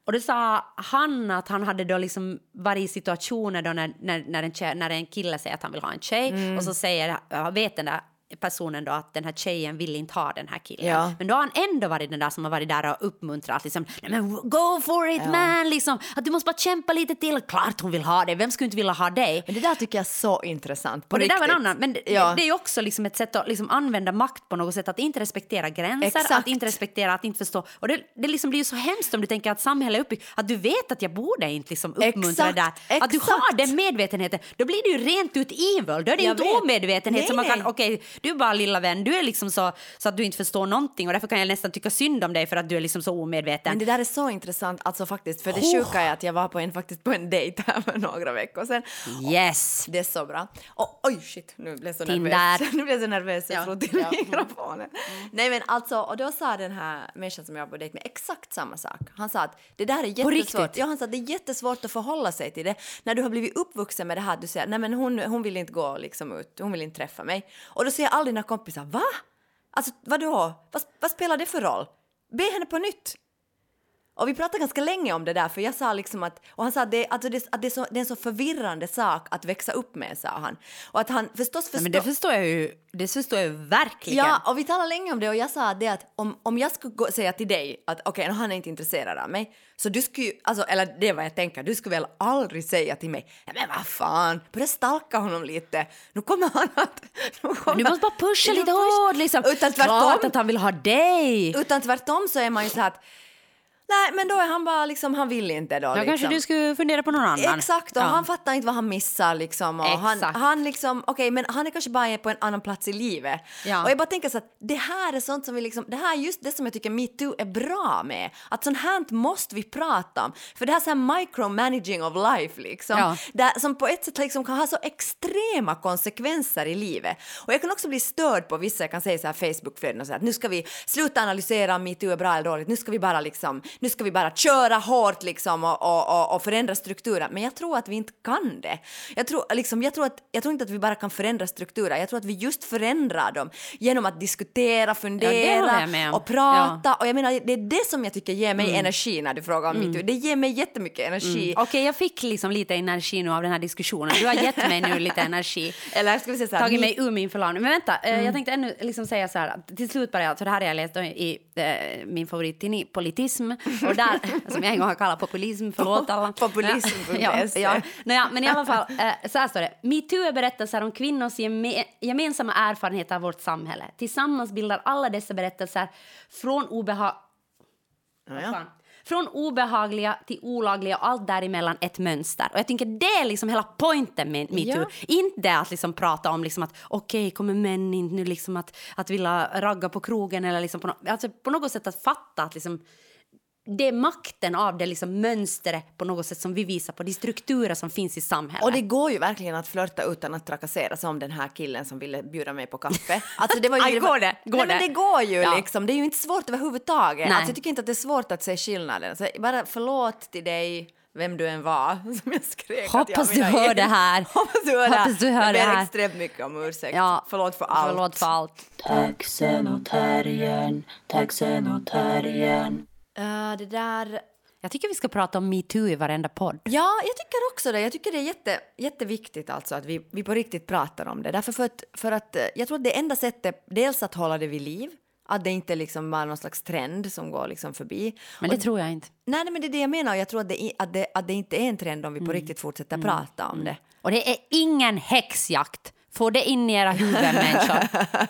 Och då sa han att han hade då liksom varit i situationer då när, när, när, en, tjej, när en kille säger att han vill ha en tjej Mm. och så säger, vet den där personen då att den här tjejen vill inte ha den här killen. Ja. Men då har han ändå varit den där som har varit där och uppmuntrat liksom, nej men go for it man, liksom, att du måste bara kämpa lite till, klart hon vill ha dig, vem skulle inte vilja ha dig? Men det där tycker jag är så intressant. På Och det där var en riktigt. annan, men det, Ja. det är ju också liksom ett sätt att liksom använda makt på något sätt, att inte respektera gränser, Exakt. att inte respektera, att inte förstå. Och det, det liksom blir ju så hemskt om du tänker att samhället är uppbyggt, att du vet att jag borde inte liksom uppmuntra det där. Exakt, Att du har exakt. den medvetenheten, då blir det ju rent ut evil, då är det Jag inte vet. omedvetenhet Nej, som man kan, okej, du är bara lilla vän, du är liksom så, så att du inte förstår någonting och därför kan jag nästan tycka synd om dig för att du är liksom så omedveten. Men det där är så intressant, alltså faktiskt, för det Oh. sjuka är att jag var på en, faktiskt på en dejt här för några veckor sedan. Yes! Det är så bra. Och, oj, shit, nu blev jag så Tinder. nervös. Nu blev jag så nervös, jag Ja, slog till ja. mikrofonen. Nej men alltså, och då sa den här människan som jag var på dejt med exakt samma sak. Han sa att det där är jättesvårt. Ja, han sa att det är jättesvårt att förhålla sig till det. När du har blivit uppvuxen med det här, du säger nej men hon, hon vill inte gå liksom ut, hon vill inte träffa mig. Och då säger alla dina kompisar, va? Alltså vadå? Vad, vad spelar det för roll? Be henne på nytt. Och vi pratade ganska länge om det där, för jag sa liksom att, och han sa att, det, alltså det, att det, är så, det är en så förvirrande sak att växa upp med, sa han. Och att han förstås förstår... men det förstår jag ju, det förstår jag verkligen. Ja, och vi talade länge om det och jag sa det att om, om jag skulle gå, säga till dig att okej, han är inte intresserad av mig, så du skulle ju, alltså, eller det vad jag tänker, du skulle väl aldrig säga till mig, "Nej, men vad fan, börja stalka honom lite, nu kommer han att... Nu kommer, du måste bara pusha lite push- hårt liksom. Utan Klart tvärtom, att han vill ha dig. utan tvärtom så är man ju så här att nej, men då är han bara liksom, han vill inte då. Ja, liksom. kanske du skulle fundera på någon annan. Exakt, och Ja. han fattar inte vad han missar liksom. Och han, Exakt. han liksom, okej, men han är kanske bara på en annan plats i livet. Ja. Och jag bara tänker så att det här är sånt som vi liksom, det här är just det som jag tycker metoo är bra med. Att sånt här måste vi prata om. För det här är så här micromanaging of life liksom. Ja. Där, som på ett sätt liksom kan ha så extrema konsekvenser i livet. Och jag kan också bli störd på vissa, jag kan säga så här Facebookflöden och så här, att nu ska vi sluta analysera om metoo är bra eller dåligt, nu ska vi bara liksom, nu ska vi bara köra hårt liksom och, och, och, förändra strukturer. Men jag tror att vi inte kan det. Jag tror, liksom, jag, tror att, jag tror inte att vi bara kan förändra strukturer, jag tror att vi just förändrar dem genom att diskutera, fundera om. och prata. Och jag menar, det är det som jag tycker ger mig Mm. energi när du frågar om metoo. Det ger mig jättemycket energi. Okej, jag fick liksom lite energi nu av den här diskussionen. Du har gett mig nu lite energi. Eller ska vi säga så här, Tagit mig ur min förlamning. Men vänta, eh, Mm. jag tänkte ännu liksom säga så här. Till slut bara, för det här har jag läst i eh, min favorittidning Politism. Och där, som jag en gång har kallat populism, förlåt alla. Populism.se. ja, ja. Nåja, men i alla fall, eh, så här står det. Metoo är berättelser om kvinnors geme gemensamma erfarenheter av vårt samhälle. Tillsammans bildar alla dessa berättelser från obehag... Ja, ja. Från obehagliga till olagliga och allt däremellan ett mönster. Och jag tänker det är liksom hela poängen med metoo. Ja. Inte att liksom prata om liksom att okej, kommer män inte nu liksom att, att vilja ragga på krogen eller liksom på, no alltså på något sätt att fatta att liksom det är makten av det liksom mönstret på något sätt som vi visar på, de strukturer som finns i samhället. Och det går ju verkligen att flörta utan att trakassera som den här killen som ville bjuda mig på kaffe. Alltså det var ju, Aj, går det? Går Nej, men det? det går ju Ja. liksom. Det är ju inte svårt överhuvudtaget. Nej. Alltså, jag tycker inte att det är svårt att se skillnaden. Så bara förlåt till dig, vem du än var, som jag skrek att jag Hoppas du hör det här. Hoppas du hör Hoppas du hör jag det ber här. extremt mycket om ursäkt. Ja, Förlåt för allt. Förlåt för allt. Taxen och terriern, taxen och terriern. Eh, det där... Jag tycker vi ska prata om metoo i varenda podd. Ja, jag tycker också det. Jag tycker det är jätte, jätteviktigt alltså att vi, vi på riktigt pratar om det. Därför för att, för att eh, jag tror att det enda sättet, dels att hålla det vid liv, att det inte liksom är någon slags trend som går liksom förbi. Men det tror jag inte. Nej, nej, men det är det jag menar. Jag tror att det, att det, att det inte är en trend om vi på Mm. riktigt fortsätter prata om det. Och det är ingen häxjakt. Få det in i era huvuden, människor.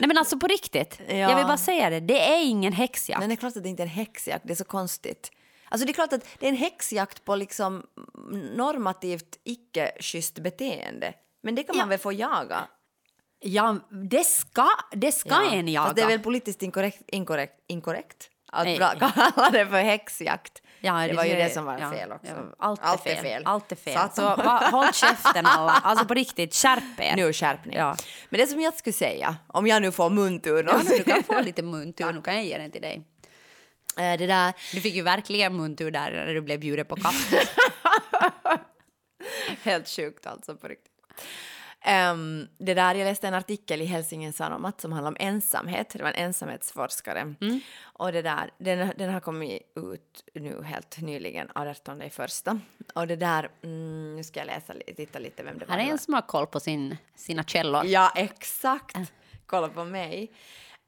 Nej, men alltså på riktigt. Ja. Jag vill bara säga det. Det är ingen häxjakt. Men det är klart att det inte är en häxjakt. Det är så konstigt. Alltså det är klart att det är en häxjakt på liksom normativt icke-schysst beteende. Men det kan man Ja. väl få jaga? Ja, det ska, det ska en jaga. Fast det är väl politiskt inkorrekt, inkorrekt, inkorrekt att Nej. kalla det för häxjakt. Ja, det, var ju det som var ja, fel också. ja, allt, är fel. Allt är fel. Så att- Så, va, håll käften alla. Alltså på riktigt, skärp er. Nu skärpning. Ja. Men det som jag skulle säga, om jag nu får muntur Ja, du kan få lite muntur, nu kan jag ge den till dig. Eh, det där, Du fick ju verkligen muntur där när du blev bjuden på kaffe. Helt sjukt alltså på riktigt. Ehm, det där, jag läste en artikel i Helsingin Sanomat som handlar om ensamhet. Det var en ensamhetsforskare. Och det där, den, den har kommit ut nu helt nyligen, 18 i första. Och det där, mm, nu ska jag läsa, titta lite vem det var. Här är en som har koll på sin, sina källor. Ja, exakt. Kolla på mig.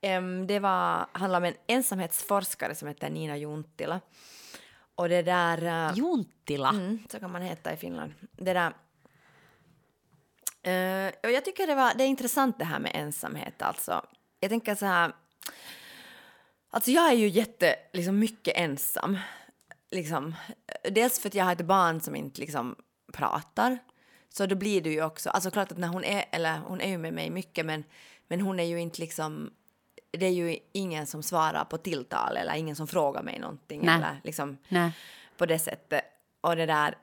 Em, det var, handlar om en ensamhetsforskare som heter Nina Junttila. Och det där... eh, Juntila. Mm, så kan man heta i Finland. Det där... Eh, och jag tycker det, var, det är intressant det här med ensamhet. Alltså. Jag tänker så här... Alltså jag är ju jätte, liksom mycket ensam. Liksom, dels för att jag har ett barn som inte liksom pratar. Så då blir det ju också, alltså klart att när hon är, eller hon är ju med mig mycket men, men hon är ju inte liksom, det är ju ingen som svarar på tilltal eller ingen som frågar mig någonting Nej. eller liksom Nej. på det sättet. Och det där.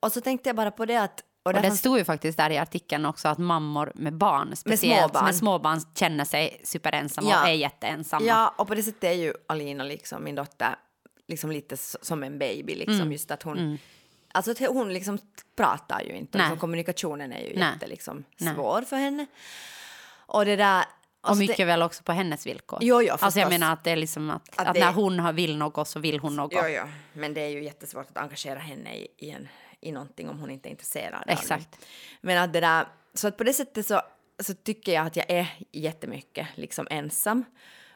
Och så tänkte jag bara på det att... Och det stod ju faktiskt där i artikeln också att mammor med barn, speciellt småbarn. med småbarn, känner sig superensamma Ja. och är jätteensamma. Ja, och på det sättet är ju Alina, liksom, min dotter, liksom lite som en baby. Liksom, Mm. Just att hon... Alltså att hon liksom pratar ju inte. Liksom, kommunikationen är ju Nej. jätte liksom, svår för henne. Och det där... Och alltså mycket det, väl också på hennes villkor. Jo, jo, alltså jag menar att det är liksom att, Att att, det- när hon har vill något så vill hon något. jo, jo, men det är ju jättesvårt att engagera henne i, i, en, i någonting om hon inte är intresserad av. Exakt. Men att det där, så att på det sättet så, så tycker jag att jag är jättemycket liksom ensam.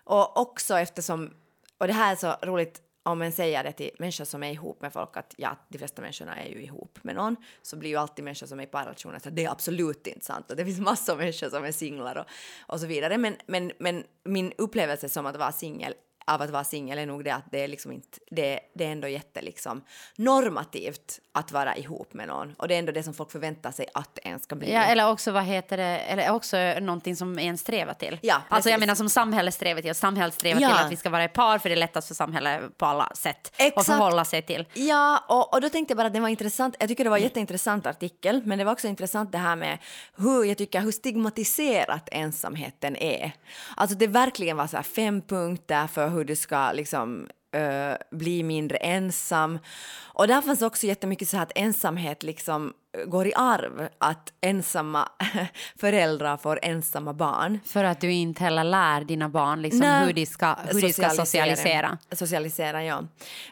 Och också eftersom, och det här är så roligt om man säger det till människor som är ihop med folk att ja, de flesta människorna är ju ihop med någon, så blir ju alltid människor som är i parrelationer så att det är absolut inte sant och det finns massor av människor som är singlar och, och så vidare. Men, men, men min upplevelse som att vara singel av att vara singel är nog det att det är liksom inte, det, det är ändå jätte liksom normativt att vara ihop med någon och det är ändå det som folk förväntar sig att en ska bli. Ja, eller också vad heter det, eller också någonting som en strävar till. Ja, alltså jag precis. menar som samhället strävar till, samhället strävar Ja. till att vi ska vara i par för det är lättast för samhället på alla sätt att Exakt. förhålla sig till. Ja, och, och då tänkte jag bara att det var intressant. Jag tycker det var en jätteintressant artikel, men det var också intressant det här med hur jag tycker hur stigmatiserat ensamheten är. Alltså det verkligen var så här fem punkter för hur du ska liksom eh, bli mindre ensam. Och där fanns också jättemycket så här att ensamhet liksom går i arv, att ensamma föräldrar får ensamma barn. För att du inte heller lär dina barn liksom Nej. hur de ska, hur de ska socialisera. Socialisera, ja.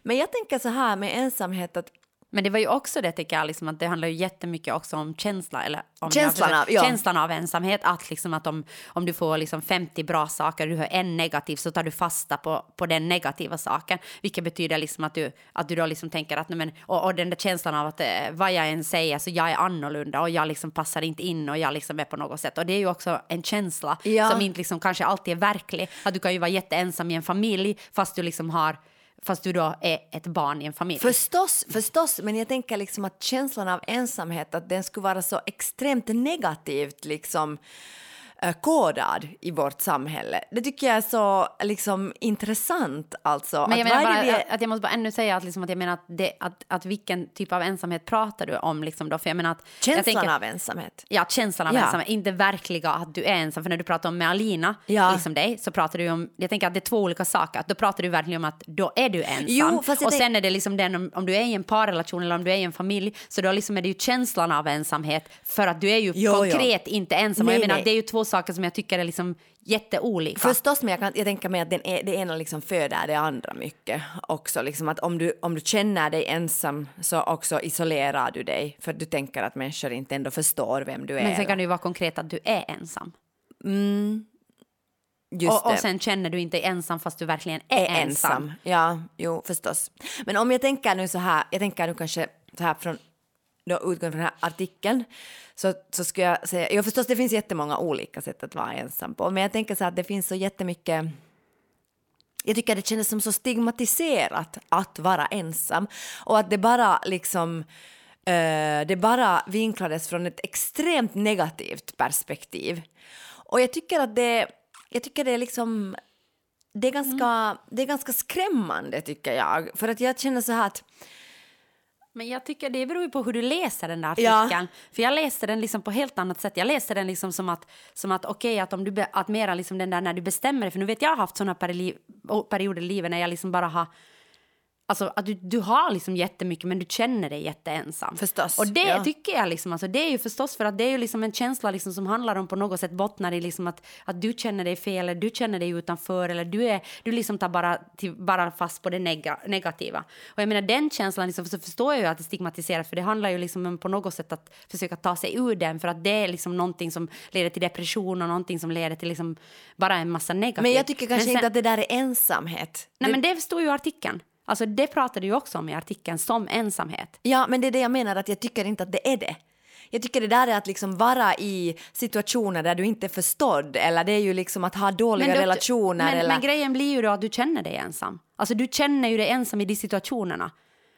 Men jag tänker så här med ensamhet att Men det var ju också det tycker jag, liksom, att det handlar ju jättemycket också om känsla. Eller om Känslan försöker- av- ja. känslan av ensamhet. Att, liksom, att om, om du får liksom 50 bra saker du har en negativ så tar du fasta på, på den negativa saken. Vilket betyder liksom att du, att du då liksom tänker att nej, men, och, och den där känslan av att eh, vad jag än säger så jag är annorlunda och jag liksom passar inte in och jag liksom är på något sätt. Och det är ju också en känsla Ja. som inte liksom kanske alltid är verklig. Att du kan ju vara jätteensam i en familj fast du liksom har Fast du då är ett barn i en familj. Förstås, förstås, men jag tänker liksom att känslan av ensamhet, att den skulle vara så extremt negativt liksom kodad i vårt samhälle. Det tycker jag är så liksom, intressant. Alltså. Men jag, att menar bara, det att jag måste bara ännu säga att, liksom, att jag menar att, det, att, att vilken typ av ensamhet pratar du om? Liksom då? För jag menar att, jag känslan tänker- av ensamhet. Ja, känslan av Ja. ensamhet, inte verkliga att du är ensam. För när du pratar om med Alina, Ja. liksom dig, så pratar du om, jag tänker att det är två olika saker. Att Då pratar du verkligen om att då är du ensam. Jo, och tänk- sen är det liksom den om, om du är i en parrelation eller om du är i en familj, så då liksom är det ju känslan av ensamhet. För att du är ju Jo, konkret inte ensam. och Nej, jag menar, nej. det är ju två saker som jag tycker är liksom jätteolika. Förstås, men jag, kan, jag tänker mig att den det ena liksom föder det andra mycket också. Liksom att om du, om du känner dig ensam så också isolerar du dig för du tänker att människor inte ändå förstår vem du är. Men sen kan det ju vara konkret att du är ensam. Just Och, och sen känner du inte ensam fast du verkligen är, är ensam. Ja, jo förstås. Men om jag tänker nu så här, jag tänker nu kanske så här från då utgående från den här artikeln så, så skulle jag säga, jo förstås det finns jättemånga olika sätt att vara ensam på, men jag tänker så att det finns så jättemycket jag tycker det kändes som så stigmatiserat att vara ensam och att det bara liksom eh, det bara vinklades från ett extremt negativt perspektiv. Och jag tycker att det, jag tycker det är liksom det är, ganska, det är ganska skrämmande tycker jag. För att jag känner så här att Men jag tycker det beror ju på hur du läser den där Ja. artikeln. För jag läste den liksom på helt annat sätt. Jag läste den liksom som att, som att okej, att om du, be, att mera liksom den där när du bestämmer dig. För nu vet jag har haft sådana peri, perioder i livet när jag liksom bara har Alltså att du, du har liksom jättemycket men du känner dig jätteensam. Förstås, Och det ja. tycker jag liksom, alltså det är ju förstås för att det är ju liksom en känsla liksom som handlar om på något sätt bottnar i liksom att, att du känner dig fel eller du känner dig utanför eller du är, du liksom tar bara, till, bara fast på det nega, negativa. Och jag menar den känslan liksom, så förstår jag ju att det stigmatiseras för det handlar ju liksom om på något sätt att försöka ta sig ur den för att det är liksom någonting som leder till depression och någonting som leder till liksom bara en massa negativt. Men jag tycker kanske sen- inte att det där är ensamhet. Nej, det, men det står ju i artikeln. Alltså det pratade ju också om i artikeln som ensamhet. Ja, men det är det jag menar att jag tycker inte att det är det. Jag tycker det där är att liksom vara i situationer där du inte är förstådd eller det är ju liksom att ha dåliga då- relationer men, eller... men grejen blir ju då att du känner dig ensam. Alltså du känner ju dig ensam i de situationerna.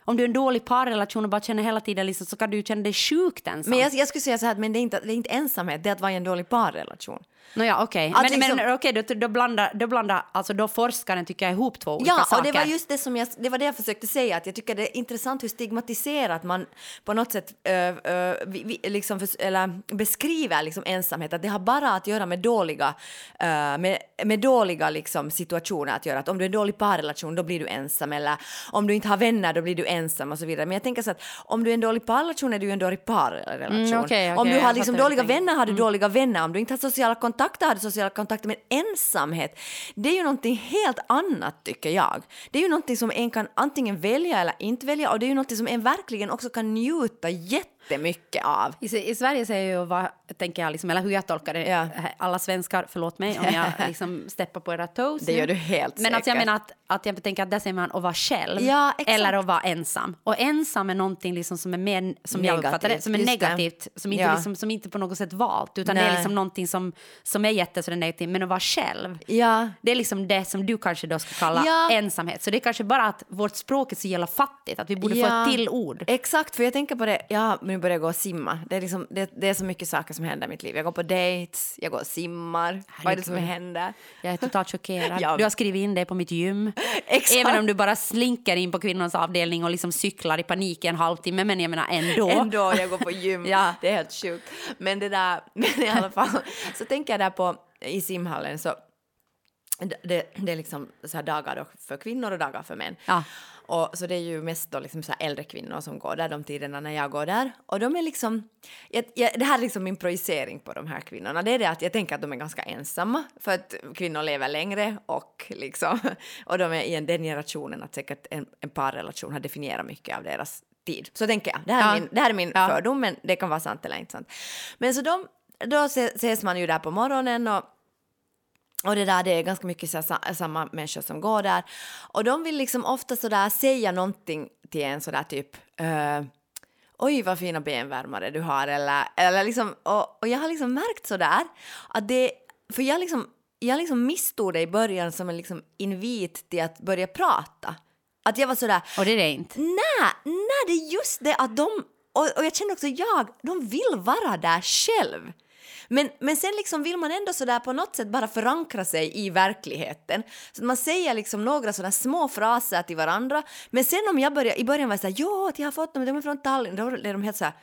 Om du är en dålig parrelation och bara känner hela tiden liksom, så kan du känna dig sjukt ensam. Men jag, jag skulle säga så här men det är, inte, det är inte ensamhet, det är att vara i en dålig parrelation. Nåja, okej. Att Men, liksom- men okej, då, då blandar, då blandar, alltså då forskaren tycker jag ihop två olika Ja, saker. och det var just det som jag, det var det jag försökte säga, att jag tycker det är intressant hur stigmatiserat man på något sätt ö, ö, vi, liksom förs- eller beskriver liksom ensamhet, att det har bara att göra med dåliga, ö, med, med dåliga liksom situationer att göra, att om du är en dålig parrelation då blir du ensam, eller om du inte har vänner då blir du ensam och så vidare. Men jag tänker så att om du är en dålig parrelation är du en dålig parrelation. Mm, okej, om okej, du har liksom dåliga vänner har du dåliga vänner, om du inte har sociala kontakter har hade sociala kontakter, men ensamhet, det är ju någonting helt annat tycker jag. Det är ju någonting som en kan antingen välja eller inte välja och det är ju någonting som en verkligen också kan njuta jättemycket av. I, I Sverige säger jag vad, tänker jag, liksom, eller hur jag tolkar det, Ja. alla svenskar, förlåt mig om jag liksom steppar på era toes Det gör du helt Men att jag säkert. menar att, att jag tänker att där säger man att vara själv Ja, eller att vara ensam. Och ensam är någonting liksom som är mer, som jag uppfattar det, som är Negativt, det. negativt, som inte, Ja. liksom, som inte på något sätt valt, utan det är Nej. liksom någonting som, som är jätte så det är negativt, men att vara själv. Ja, Det är liksom det som du kanske då ska kalla Ja. ensamhet. Så det är kanske bara att vårt språk är så jävla fattigt, att vi borde få ett till ord. Exakt, för jag tänker på det, ja, nu börjar jag gå och simma. Det är, liksom, det, det är så mycket saker som händer i mitt liv. Jag går på dates, jag går och simmar. Vad är det som händer? Jag är totalt chockerad. Ja. Du har skrivit in dig på mitt gym. Exakt. Även om du bara slinker in på kvinnans avdelning och liksom cyklar i panik i en halvtimme. Men jag menar ändå. Ändå, jag går på gym. Ja. Det är helt sjukt. Men det där, men i alla fall, så tänker jag där på i simhallen så det, det, är liksom så här dagar för kvinnor och dagar för män. Ja. Och så det är ju mest då liksom så här äldre kvinnor som går där de tiderna när jag går där. Och de är liksom, jag, jag, det här är liksom min projicering på de här kvinnorna. Det är det att jag tänker att de är ganska ensamma för att kvinnor lever längre och liksom, och de är i en, den generationen att säkert en, en parrelation har definierat mycket av deras tid. Så tänker jag. Det här är Ja. min, det här är min Ja. fördom, men det kan vara sant eller inte sant. Men så de, då se- ses man ju där på morgonen och och det där, det är ganska mycket så här, sa- samma människor som går där. Och de vill liksom ofta sådär säga någonting till en sådär typ eh, oj vad fina benvärmare du har eller, eller liksom, och, och jag har liksom märkt sådär att det, för jag liksom, jag liksom misstog det i början som en liksom invit till att börja prata. Att jag var sådär, Och det är det inte. nej, nej det är just det att de, och, och jag känner också jag, de vill vara där själv. Men, men sen liksom vill man ändå sådär på något sätt bara förankra sig i verkligheten. Så att man säger liksom några sådana små fraser till varandra. Men sen om jag börjar, i början var jag såhär, jo, att jag har fått dem, de är från Tallinn, då är de helt såhär,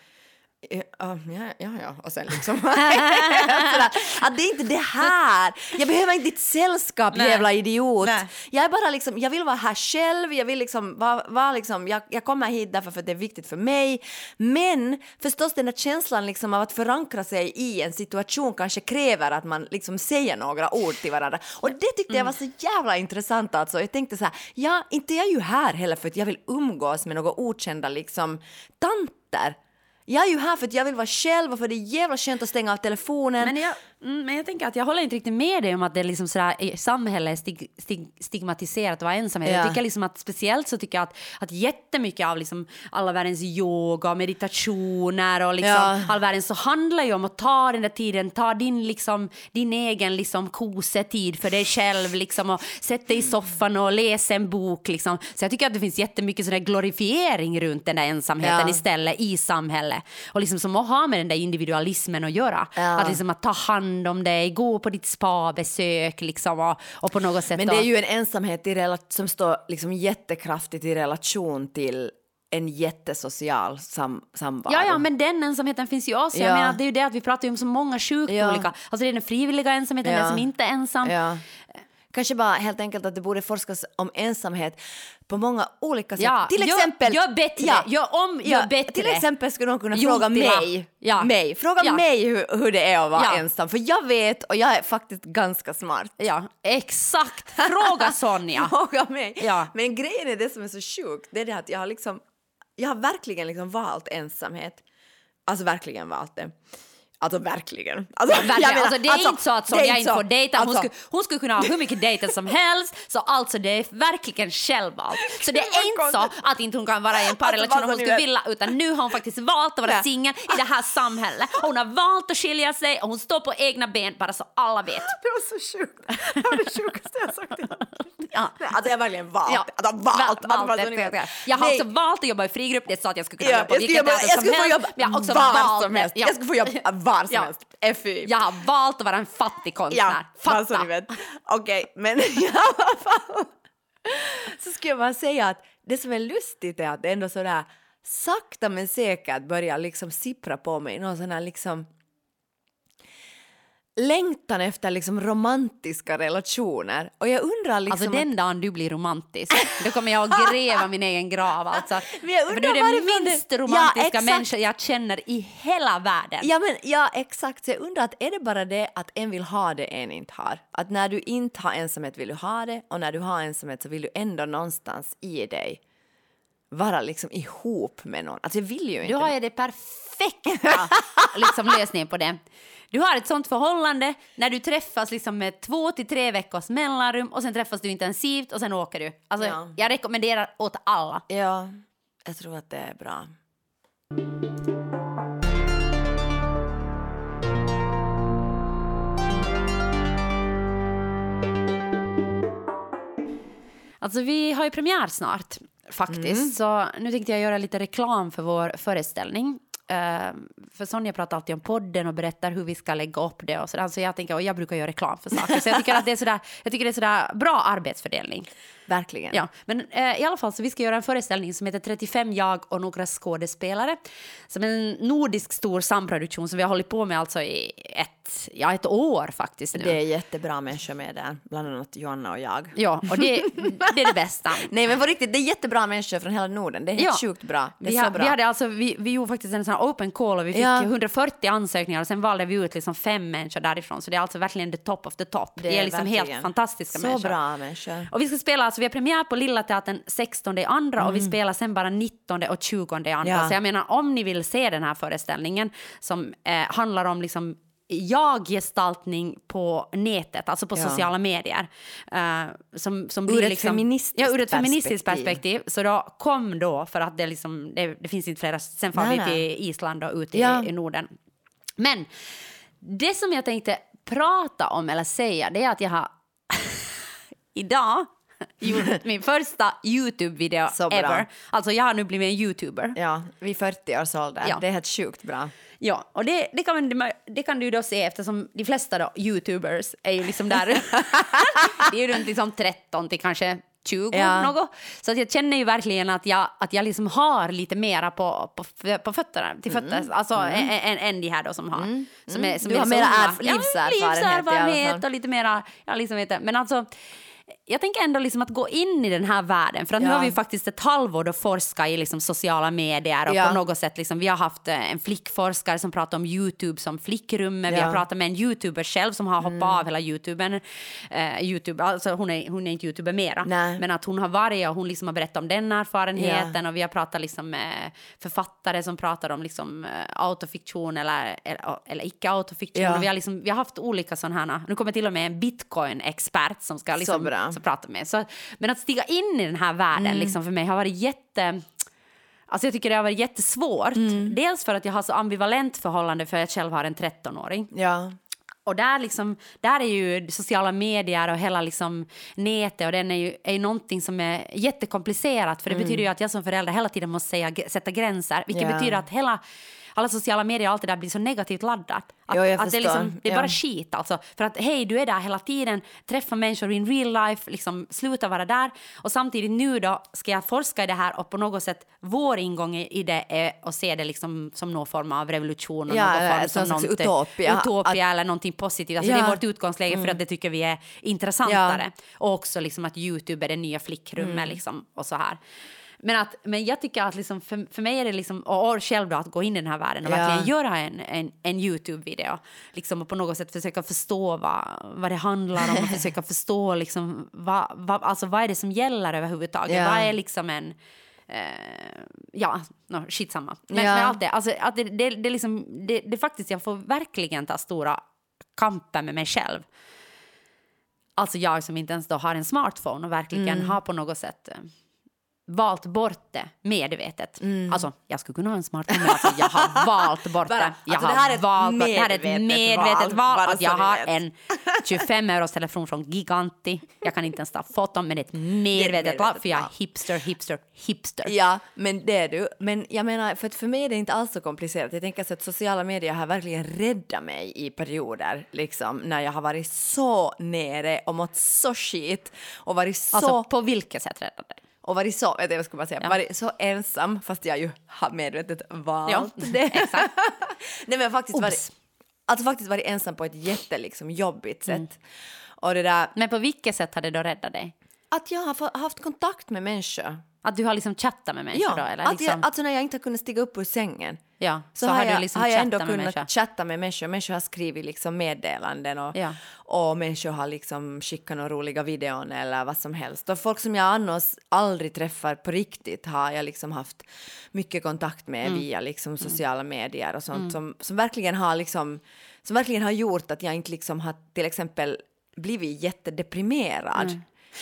Ja, ja, ja, ja, och sen liksom... Att det är inte det här! Jag behöver inte ditt sällskap, Nej. jävla idiot! Nej. Jag är bara liksom, jag vill vara här själv, jag vill liksom vara, vara liksom, jag, jag kommer hit därför att det är viktigt för mig. Men förstås den där känslan liksom av att förankra sig i en situation kanske kräver att man liksom säger några ord till varandra. Och det tyckte jag var så jävla intressant alltså. Jag tänkte så här, ja, inte jag är ju här heller för att jag vill umgås med några okända liksom tanter. Jag är ju här för att jag vill vara själv och för det är jävla skönt att stänga av telefonen. Men jag, mm, men jag tänker att jag håller inte riktigt med dig om att det är liksom sådär, samhället är stig, stig, stigmatiserat att vara ensam. Ja. Jag tycker liksom att speciellt så tycker jag att, att jättemycket av liksom alla världens yoga och meditationer och liksom Ja. all världen så handlar ju om att ta den där tiden, ta din, liksom, din egen liksom kosetid för dig själv liksom och sätta dig i soffan och läsa en bok liksom. Så jag tycker att det finns jättemycket sån där glorifiering runt den där ensamheten Ja. istället i samhället. Och liksom som att ha med den där individualismen att göra. Att liksom att ta hand om dig, gå på ditt spabesök liksom och, och på något sätt. Men det är ju en ensamhet i som står liksom jättekraftigt i relation till en jättesocial sam- samvaro. Ja, ja, men den ensamheten finns ju också. Ja. Jag menar, det är ju det att vi pratar om så många sjukt Ja. olika. Alltså det är den frivilliga ensamheten, Ja. den som inte är ensam. Ja. Kanske bara helt enkelt att det borde forskas om ensamhet på många olika sätt. Ja, till gör- exempel... gör bättre, gör om, gör bättre. Till exempel skulle någon kunna Juntila. fråga mig, Ja. mig, fråga Ja. mig hur, hur det är att vara Ja. ensam. För jag vet och jag är faktiskt ganska smart. Ja, exakt. Fråga Sonja. Fråga mig. Ja. Men grejen är det som är så sjukt, det är det att jag har liksom, jag har verkligen liksom valt ensamhet. Alltså verkligen valt det. Alltså verkligen. Alltså, Verkligen. jag menar, alltså, det är inte så att Sonja inte får dejta. Hon, Alltså, skulle, hon skulle kunna ha hur mycket dejter som helst. Så alltså det är verkligen självvalt. Så det är inte så att inte hon kan vara i en parrelation Alltså, om hon ni skulle vilja. Utan nu har hon faktiskt valt att vara singel i det här samhället. Hon har valt att skilja sig och hon står på egna ben bara så alla vet. Det var så sjukt. Det var det sjukaste jag sagt i. Ja. Alltså jag har verkligen valt. Ja, Alltså, valt. valt, Alltså, det, ni det. Jag har också valt att jobba i frigrupp, det så att jag skulle kunna Ja, jobba på skulle vilket jag som skulle få helst. Men jag har också var valt som det. helst. Ja. Jag skulle få jobba var som Ja. helst. FY. Jag har valt att vara en fattig konstnär. Ja, bara så Fatta! Okej, men i alla fall så skulle jag bara säga att det som är lustigt är att det ändå sådär sakta men säkert börjar liksom sippra på mig någon sån här liksom längtan efter liksom romantiska relationer. Och jag undrar liksom... Alltså att- den dagen du blir romantisk, då kommer jag att gräva min egen grav. Alltså. Men jag undrar du är den det- minst Ja, romantiska exakt. människa jag känner i hela världen. Ja, men, ja, exakt. Så jag undrar, att är det bara det att en vill ha det en inte har? Att när du inte har ensamhet vill du ha det och när du har ensamhet så vill du ändå någonstans i dig vara liksom ihop med någon. Alltså jag vill ju inte. Du har ju det perfekta liksom, lösningen på det. Du har ett sånt förhållande när du träffas liksom med två till tre veckors mellanrum och sen träffas du intensivt och sen åker du. Alltså, Ja. Jag rekommenderar åt alla. Ja, jag tror att det är bra. Alltså vi har ju premiär snart faktiskt. Så nu tänkte jag göra lite reklam för vår föreställning. Eh, för Sonja pratar alltid om podden och berättar hur vi ska lägga upp det och sådär. Så jag tänker, och jag brukar göra reklam för saker. Så jag tycker att det är sådär, jag tycker det är sådär bra arbetsfördelning. Verkligen. Ja, men eh, i alla fall så vi ska göra en föreställning som heter 35 jag och några skådespelare. Som en nordisk stor samproduktion som vi har hållit på med alltså i ett, ja, ett år faktiskt nu. Det är jättebra människor med där, bland annat Joanna och jag. Ja, och det, det är det bästa. Nej men på riktigt, det är jättebra människor från hela Norden. Det är helt Ja. sjukt bra. Det är Vi, så ha, bra. vi, hade alltså, vi, vi gjorde faktiskt en sån här open call och vi fick Ja. 140 ansökningar och sen valde vi ut liksom fem människor därifrån. Så det är alltså verkligen the top of the top. Det, är liksom verkligen helt fantastiska så människor. bra människor. Och vi ska spela, alltså vi har premiär på Lilla Teatern 16 i andra och vi spelar sen bara 19 och 20 i andra. Mm. Ja. Så jag menar om ni vill se den här föreställningen som eh, handlar om liksom jag-gestaltning på nätet, alltså på Ja. sociala medier. eh, som, som Ur blir ett liksom, feministiskt ja, ur ett feministiskt perspektiv. perspektiv. Så då kom då, för att det, liksom, det, det finns inte flera, sen far vi till Island och ut i, Ja. i Norden. Men det som jag tänkte prata om eller säga det är att jag har idag min första Youtube-video ever. Alltså jag har nu blivit en Youtuber. Ja, vid 40 års ålder. Ja. Det är helt sjukt bra. Ja, och det, det, kan man, det kan du då se eftersom de flesta då, Youtubers är ju liksom där. det är ju runt liksom 13 till kanske 20 Ja. något. Så att jag känner ju verkligen att jag, att jag liksom har lite mera på, på, på fötterna, till fötter, alltså än, än, än de här då som har. Som är, som Du är har mera erf- livserfarenhet alla livserfarenhet och lite mera, ja liksom jag. Men alltså, jag tänker ändå liksom att gå in i den här världen, för att nu Ja. har vi faktiskt ett halvår då forska i liksom sociala medier och Ja. på något sätt liksom, vi har haft eh, en flickforskare som pratar om Youtube som flickrum, vi Ja. Mm. har pratat med en youtuber själv som har hoppat av hela youtuben. Eh, YouTube, alltså hon, är, hon är inte youtuber mera, Nej. men att hon har varit och hon liksom har berättat om den erfarenheten och vi har pratat liksom med författare som pratar om liksom eh, autofiktion eller, eller, eller icke autofiktion. Vi, har liksom, vi har haft olika sådana här, nu kommer till och med en bitcoin-expert som ska liksom, bra. som pratar med. Så, men att stiga in i den här världen Mm. liksom för mig har varit jätte... Alltså jag tycker det har varit jättesvårt. Mm. Dels för att jag har så ambivalent förhållande för jag själv har en 13-åring. Ja. Och där, liksom, där är ju sociala medier och hela liksom nätet och den är ju, är någonting som är jättekomplicerat för det betyder ju att jag som förälder hela tiden måste säga, sätta gränser vilket Mm. Ja. betyder att hela alla sociala medier och allt det där blir så negativt laddat. Att, Jo, att det, är liksom, det är Ja. bara skit alltså. För att hej, du är där hela tiden, träffa människor in real life, liksom sluta vara där. Och samtidigt nu då ska jag forska i det här och på något sätt vår ingång i det är att se det liksom som någon form av revolution och Ja, någon form som slags någonting- utopia. utopia eller någonting positivt. Alltså Det Ja. är vårt utgångsläge för att det tycker vi är intressantare. Och också liksom att Youtube är det nya flickrummet liksom, och så här. Men, att, men jag tycker att liksom för, för mig är det liksom, och själv då, att gå in i den här världen och Ja. verkligen göra en, en, en Youtube-video. Liksom, och på något sätt försöka förstå vad, vad det handlar om och försöka förstå liksom, vad, vad, alltså, vad är det som gäller överhuvudtaget. Ja. Vad är liksom en... Eh, ja, no, skitsamma. Men, Ja. men allt det, alltså, att det, det, det, liksom, det, det faktiskt, jag får verkligen ta stora kamper med mig själv. Alltså jag som inte ens då har en smartphone och verkligen Mm. har på något sätt eh, valt bort det medvetet. Mm. Alltså, jag skulle kunna ha en smartphone, men alltså, jag har valt bort Bara, det. Jag alltså, har det här valt bort, det här är ett medvetet val, val. Att jag så ni har en 25 euros telefon från Giganti. Jag kan inte ens ta foton, men det är ett medvetet val, för jag är hipster, hipster, hipster. Ja, men det är du. Men jag menar, för, att för mig är det inte alls så komplicerat. Jag tänker så att sociala medier har verkligen räddat mig i perioder, liksom, när jag har varit så nere och mått så skit och varit så, Alltså, på vilket sätt räddar det? Och varit så, vet vad ska man säga, Ja. varit så ensam, fast jag ju har medvetet valt Ja, det. exakt. Nej men faktiskt Obs. varit, alltså faktiskt varit ensam på ett jätte liksom, jobbigt sätt. Och det där, Men på vilket sätt har det då räddat dig? Att jag har haft kontakt med människor. Att du har liksom chattat med människor Ja, då? Eller att liksom, jag, alltså när jag inte har kunnat stiga upp ur sängen. ja, så, har, jag, du liksom har jag ändå kunnat människor? chatta med människor. Människor har skrivit liksom meddelanden och, Ja. och människor har liksom skickat några roliga videon eller vad som helst. Och folk som jag annars aldrig träffar på riktigt har jag liksom haft mycket kontakt med Mm. via liksom sociala medier och sånt som, som verkligen har liksom som verkligen har gjort att jag inte liksom har till exempel blivit jättedeprimerad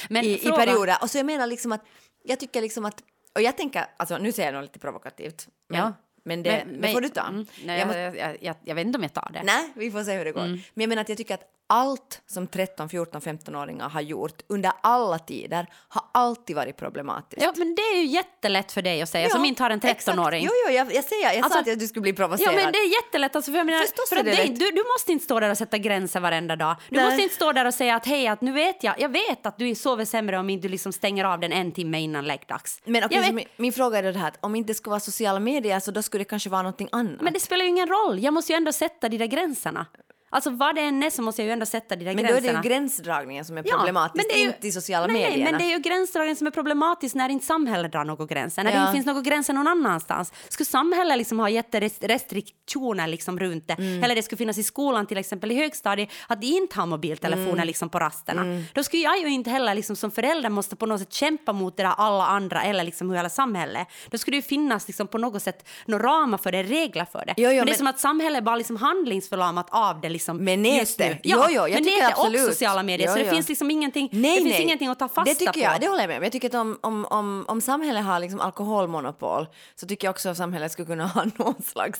Men i, i perioder. Och så jag menar liksom att jag tycker liksom att och jag tänker, alltså nu säger jag något lite provokativt, men, Ja. men det, det får du ta. Mm, nej, jag jag, måste, jag, jag, jag vet inte om jag tar det. nej, vi får se hur det går. Mm. Men jag menar att jag tycker att allt som 13, 14, 15-åringar har gjort under alla tider har alltid varit problematiskt. Ja, men det är ju jättelätt för dig att säga, som inte har en exakt. 13-åring. Jo, jo, jag, jag säger, jag Alltså- sa att du skulle bli Ja, provocerad. men det är jättelätt. Alltså, för jag menar, Förstås för att dig, du, du måste inte stå där och sätta gränser varenda dag. Du Nej. måste inte stå där och säga att hej, att nu vet jag, jag vet att du sover sämre om inte du liksom stänger av den en timme innan läggdags. Men så vet- min, min fråga är det här att om inte det skulle vara sociala medier så då skulle det kanske vara någonting annat. Men det spelar ju ingen roll. Jag måste ju ändå sätta de där gränserna. Alltså vad det än är så måste jag ju ändå sätta de där Men då är det gränserna. ju gränsdragningen som är Ja, problematisk, det är ju- inte i sociala nej, medierna. Nej, men det är ju gränsdragningen som är problematisk när inte samhället drar några gränser. När det Ja. inte finns några gränser någon annanstans. Skulle samhället liksom ha jätterestriktioner liksom runt det, Mm. eller det skulle finnas i skolan till exempel i högstadiet, att de inte har mobiltelefoner Mm. liksom på rasterna, då skulle jag ju inte heller liksom som förälder måste på något sätt kämpa mot det där alla andra eller liksom hela samhället. Då skulle det ju finnas liksom på något sätt några ramar för det, regler för det. Jo, jo, men det är men- som att samhället bara liksom handlingsförlamat av det liksom nu. nätet. Jo, jag men nätet absolut. och sociala medier. Jo, så det jo. finns liksom ingenting, Nej, det finns nej. ingenting att ta fasta det tycker på. Jag, det håller jag med om. Jag tycker att om, om, om, om samhället har liksom alkoholmonopol så tycker jag också att samhället skulle kunna ha någon slags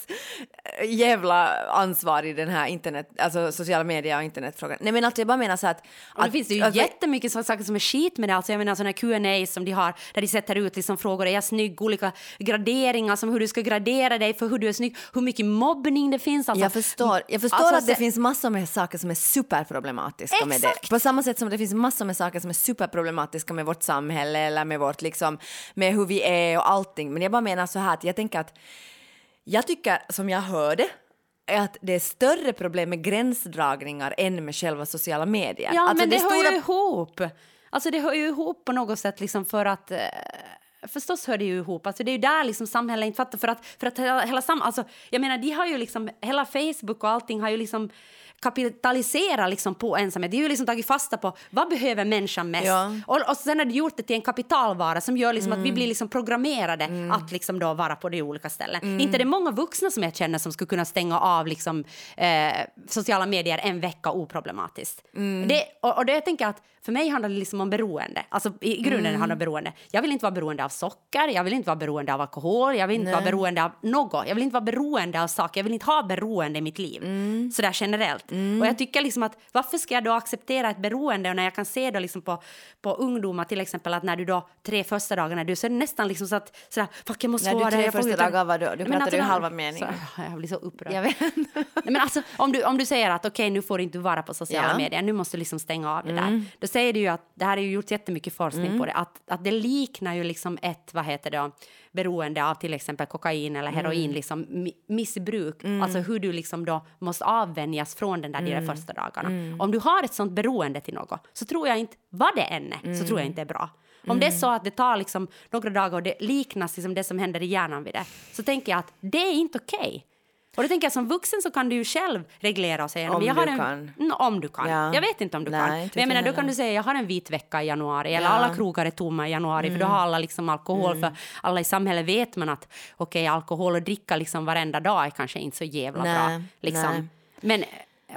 eh, jävla ansvar i den här internet, alltså sociala medier och internetfrågan. Nej men alltså jag bara menar så att... Och det att finns det ju alltså, jättemycket så- saker som är skit med det. Alltså jag menar sådana Q&A som de har där de sätter ut liksom frågor. Är jag snygg? Olika graderingar som hur du ska gradera dig för hur du är snygg. Hur mycket mobbning det finns. Alltså, jag förstår, jag förstår alltså, att det se- finns massor med saker som är superproblematiska med det. Exakt. På samma sätt som det finns massor med saker som är superproblematiska med vårt samhälle eller med vårt liksom, med hur vi är och allting. Men jag bara menar så här att jag tänker att jag tycker, som jag hörde, är att det är större problem med gränsdragningar än med själva sociala medier. Ja, alltså men det, hör stora- ju ihop. Alltså det hör ju ihop på något sätt liksom för att... Förstås hör det ju ihop. Alltså det är ju där liksom samhället inte fattar. För att, för att hela, hela sam, alltså, jag menar, de har ju liksom... Hela Facebook och allting har ju liksom kapitaliserat liksom på ensamhet. De har ju liksom tagit fasta på vad behöver människan mest. Ja. Och, och sen har de gjort det till en kapitalvara som gör liksom att vi blir liksom programmerade att liksom då vara på de olika ställen. Inte det är många vuxna som jag känner som skulle kunna stänga av liksom, eh, sociala medier en vecka oproblematiskt. Det, och, och det jag tänker att för mig handlar det liksom om beroende. Alltså i grunden handlar det om beroende. Jag vill inte vara beroende av socker, jag vill inte vara beroende av alkohol, jag vill inte vara beroende av något. Jag vill inte vara beroende av saker, jag vill inte ha beroende i mitt liv. Sådär generellt. Och jag tycker liksom att varför ska jag då acceptera ett beroende och när jag kan se då liksom på, på ungdomar till exempel att när du då tre första dagarna du så är det nästan liksom så att sådär fuck jag måste När du vara tre där, jag får första inte- dagar var du- du pratade ju när- halva meningen. Så, jag blir så upprörd. Jag vet. Nej, men alltså, om, du, om du säger att okej, nu får du inte vara på sociala Ja. medier, nu måste du liksom stänga av det där. Då säger du ju att, det här är ju gjort jättemycket forskning på det, att, att det liknar ju liksom ett, vad heter det, beroende av till exempel kokain eller heroin, liksom mi- missbruk. Alltså hur du liksom då måste avvänjas från den där de där första dagarna. Om du har ett sånt beroende till något så tror jag inte, vad det än är, så tror jag inte är bra. Om det är så att det tar liksom några dagar och det liknas liksom det som händer i hjärnan vid det, så tänker jag att det är inte okej. Och då tänker jag som vuxen så kan du ju själv reglera och säga Om men jag du har en, kan. Mm, om du kan. Ja. Jag vet inte om du Nej, kan. Men jag menar, då kan du säga jag har en vit vecka i januari eller Ja. Mm. alla krogar är tomma i januari för då har alla liksom alkohol för alla i samhället vet man att okej alkohol och dricka liksom varenda dag är kanske inte så jävla Nej, bra. nej. Liksom. Men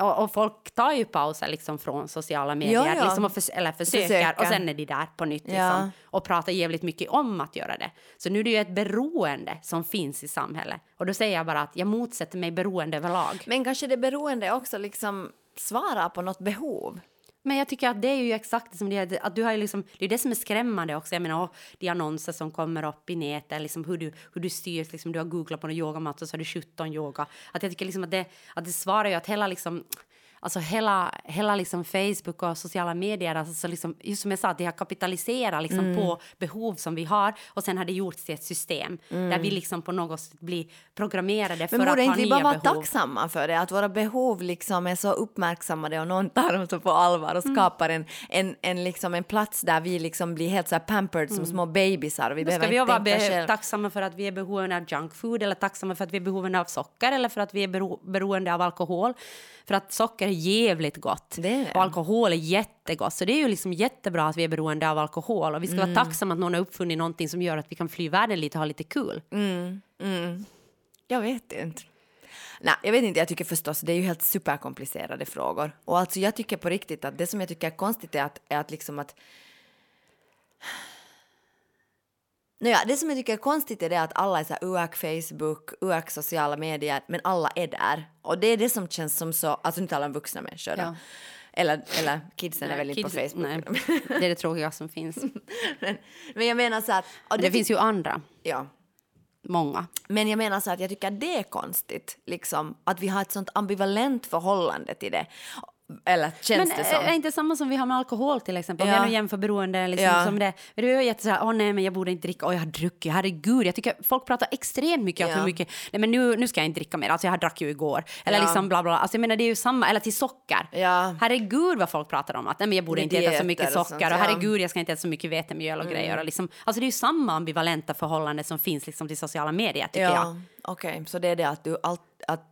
och, och folk tar ju pauser liksom från sociala medier, Ja, ja. Liksom och förs- eller försöker, Försöker. och sen är de där på nytt liksom, Ja. och pratar jävligt mycket om att göra det. Så nu är det ju ett beroende som finns i samhället. Och då säger jag bara att jag motsätter mig beroende överlag. Men kanske det beroende också liksom svarar på något behov. Men jag tycker att det är ju exakt som det. Att du har ju liksom, det är det som är skrämmande också. Jag menar, oh, de annonser som kommer upp i nätet, liksom hur, du, hur du styrs. Liksom, du har googlat på en yogamatta och så har du 17 yoga. Att jag tycker liksom att det, att det svarar ju att hela liksom Alltså hela, hela liksom Facebook och sociala medier, alltså så liksom, just som jag sa, att de har kapitaliserat liksom Mm. på behov som vi har och sen har det gjorts till ett system där vi liksom på något sätt blir programmerade för Mm. Men att borde ha inte vi nya bara vara behov. tacksamma för det? Att våra behov liksom är så uppmärksammade och någon tar dem så på allvar och skapar en, en, en, liksom en plats där vi liksom blir helt så här pampered som små bebisar. Vi Då ska behöver vi ju inte vara tänka själv. tacksamma för att vi är beroende av junk food eller tacksamma för att vi är beroende av socker eller för att vi är bero- beroende av alkohol. För att socker jävligt gott Det är det. och alkohol är jättegott. Så det är ju liksom jättebra att vi är beroende av alkohol och vi ska Mm. vara tacksamma att någon har uppfunnit någonting som gör att vi kan fly världen lite och ha lite kul. Jag vet inte. Nej, jag vet inte, jag tycker förstås, det är ju helt superkomplicerade frågor. Och alltså jag tycker på riktigt att det som jag tycker är konstigt är att, är att liksom att Nåja, det som jag tycker är konstigt är det att alla är så UAK Facebook, UAK sociala medier, men alla är där. Och det är det som känns som så, alltså nu talar om vuxna människor då. Ja. Eller, eller kidsen är väl inte på Facebook. Nej, det är det tråkiga som finns. men, men jag menar så att... och Det finns ju andra, Ja. många. Men jag menar så att jag tycker att det är konstigt, liksom, att vi har ett sånt ambivalent förhållande till det. Eller känns Men det är som? det inte samma som vi har med alkohol till exempel? Om Ja. jag nu jämför beroende liksom, Ja. som det. Men det är ju jätte åh nej men jag borde inte dricka, åh jag har druckit, herregud. Jag tycker folk pratar extremt mycket om Ja. hur mycket, nej men nu, nu ska jag inte dricka mer, alltså jag har drack ju igår. Eller Ja. liksom bla bla, alltså jag menar det är ju samma, eller till socker. Ja. Herregud vad folk pratar om att nej men jag borde Med inte äta så mycket och socker sånt, och ja. Mm. herregud jag ska inte äta så mycket vetemjöl och grejer. Och liksom, alltså det är ju samma ambivalenta förhållande som finns liksom till sociala medier tycker jag. Ja, okej, så det är det att du allt... Att,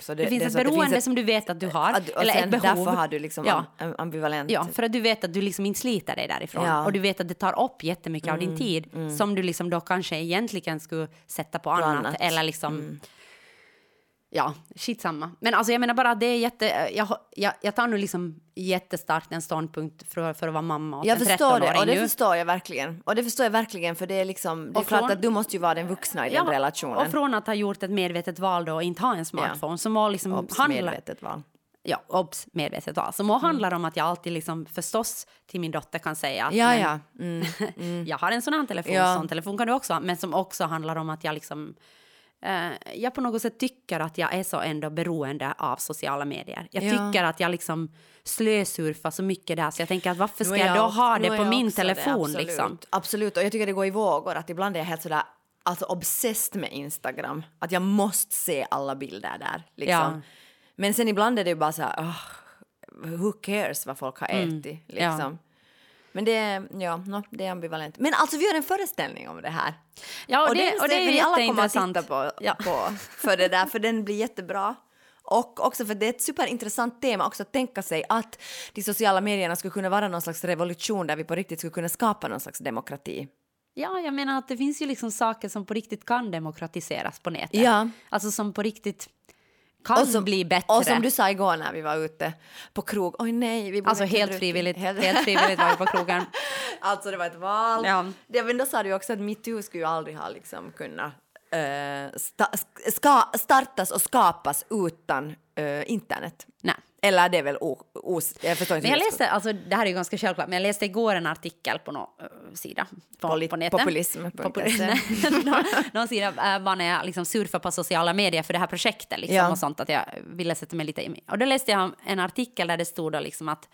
så det, Det finns är ett beroende ett- som du vet att du har. att- eller ett behov. Därför har du liksom ja. am- ambivalent... Ja, för att du vet att du liksom inte sliter dig därifrån. Ja. Mm, Och du vet att det tar upp jättemycket av din tid som du liksom då kanske egentligen skulle sätta på annat. annat. Mm. Eller liksom... Ja, skitsamma. Men alltså jag menar bara att det är jätte... Jag, jag, jag tar nu liksom jättestarkt en ståndpunkt för, för att vara mamma åt Jag en förstår det 13-åring och det nu. förstår jag verkligen. Och det förstår jag verkligen för det är liksom, det är Och klart från- att du måste ju vara den vuxna i den Ja, relationen. Och från att ha gjort ett medvetet val då och inte ha en smartphone som var liksom Obs, handla- medvetet val. Ja, obs, medvetet val. Som mm. handlar om att jag alltid liksom förstås till min dotter kan säga att Ja, men, ja. Mm. jag har en sån här telefon, Ja. sån telefon kan du också ha, men som också handlar om att jag liksom eh, jag på något sätt tycker att jag är så ändå beroende av sociala medier. Jag Ja. tycker att jag liksom slösurfar så mycket där så jag tänker att varför ska är jag, då ha det på jag min också det, telefon absolut. liksom? Absolut, och jag tycker det går i vågor att ibland är jag helt sådär alltså obsessed med Instagram. Att jag måste se alla bilder där. Liksom. Ja. Men sen ibland är det ju bara så här, "Åh, who cares vad folk har ätit. Mm. Ja. Men det ja, no, det är ambivalent. Men alltså vi gör en föreställning om det här. Ja, och, det, och det är alla kommer att jätteintressant. titta på, Ja. på för det där, för den blir jättebra. Och också för det är ett superintressant tema också att tänka sig att de sociala medierna skulle kunna vara någon slags revolution där vi på riktigt skulle kunna skapa någon slags demokrati. Ja, jag menar att det finns ju liksom saker som på riktigt kan demokratiseras på nätet. Ja. Alltså som på riktigt kan som, bli bättre. Och som du sa igår när vi var ute på krog, oj nej, vi Alltså helt druckit. frivilligt, Helt- helt frivilligt var vi på krogen. Alltså det var ett val. Ja. Det, men då sa du också att metoo skulle ju aldrig ha liksom kunnat eh, sta, ska, startas och skapas utan eh, internet. Nej. Eller det är väl o, os, jag förstår inte Men jag läste, alltså det här är ju ganska självklart, men jag läste igår en artikel på någon uh, sida på, Poli- på nätet. populism.se. Populi- någon, någon sida uh, var när jag liksom surfade på sociala medier för det här projektet liksom, Ja. och sånt, att jag ville sätta mig lite i. Och då läste jag en artikel där det stod då liksom att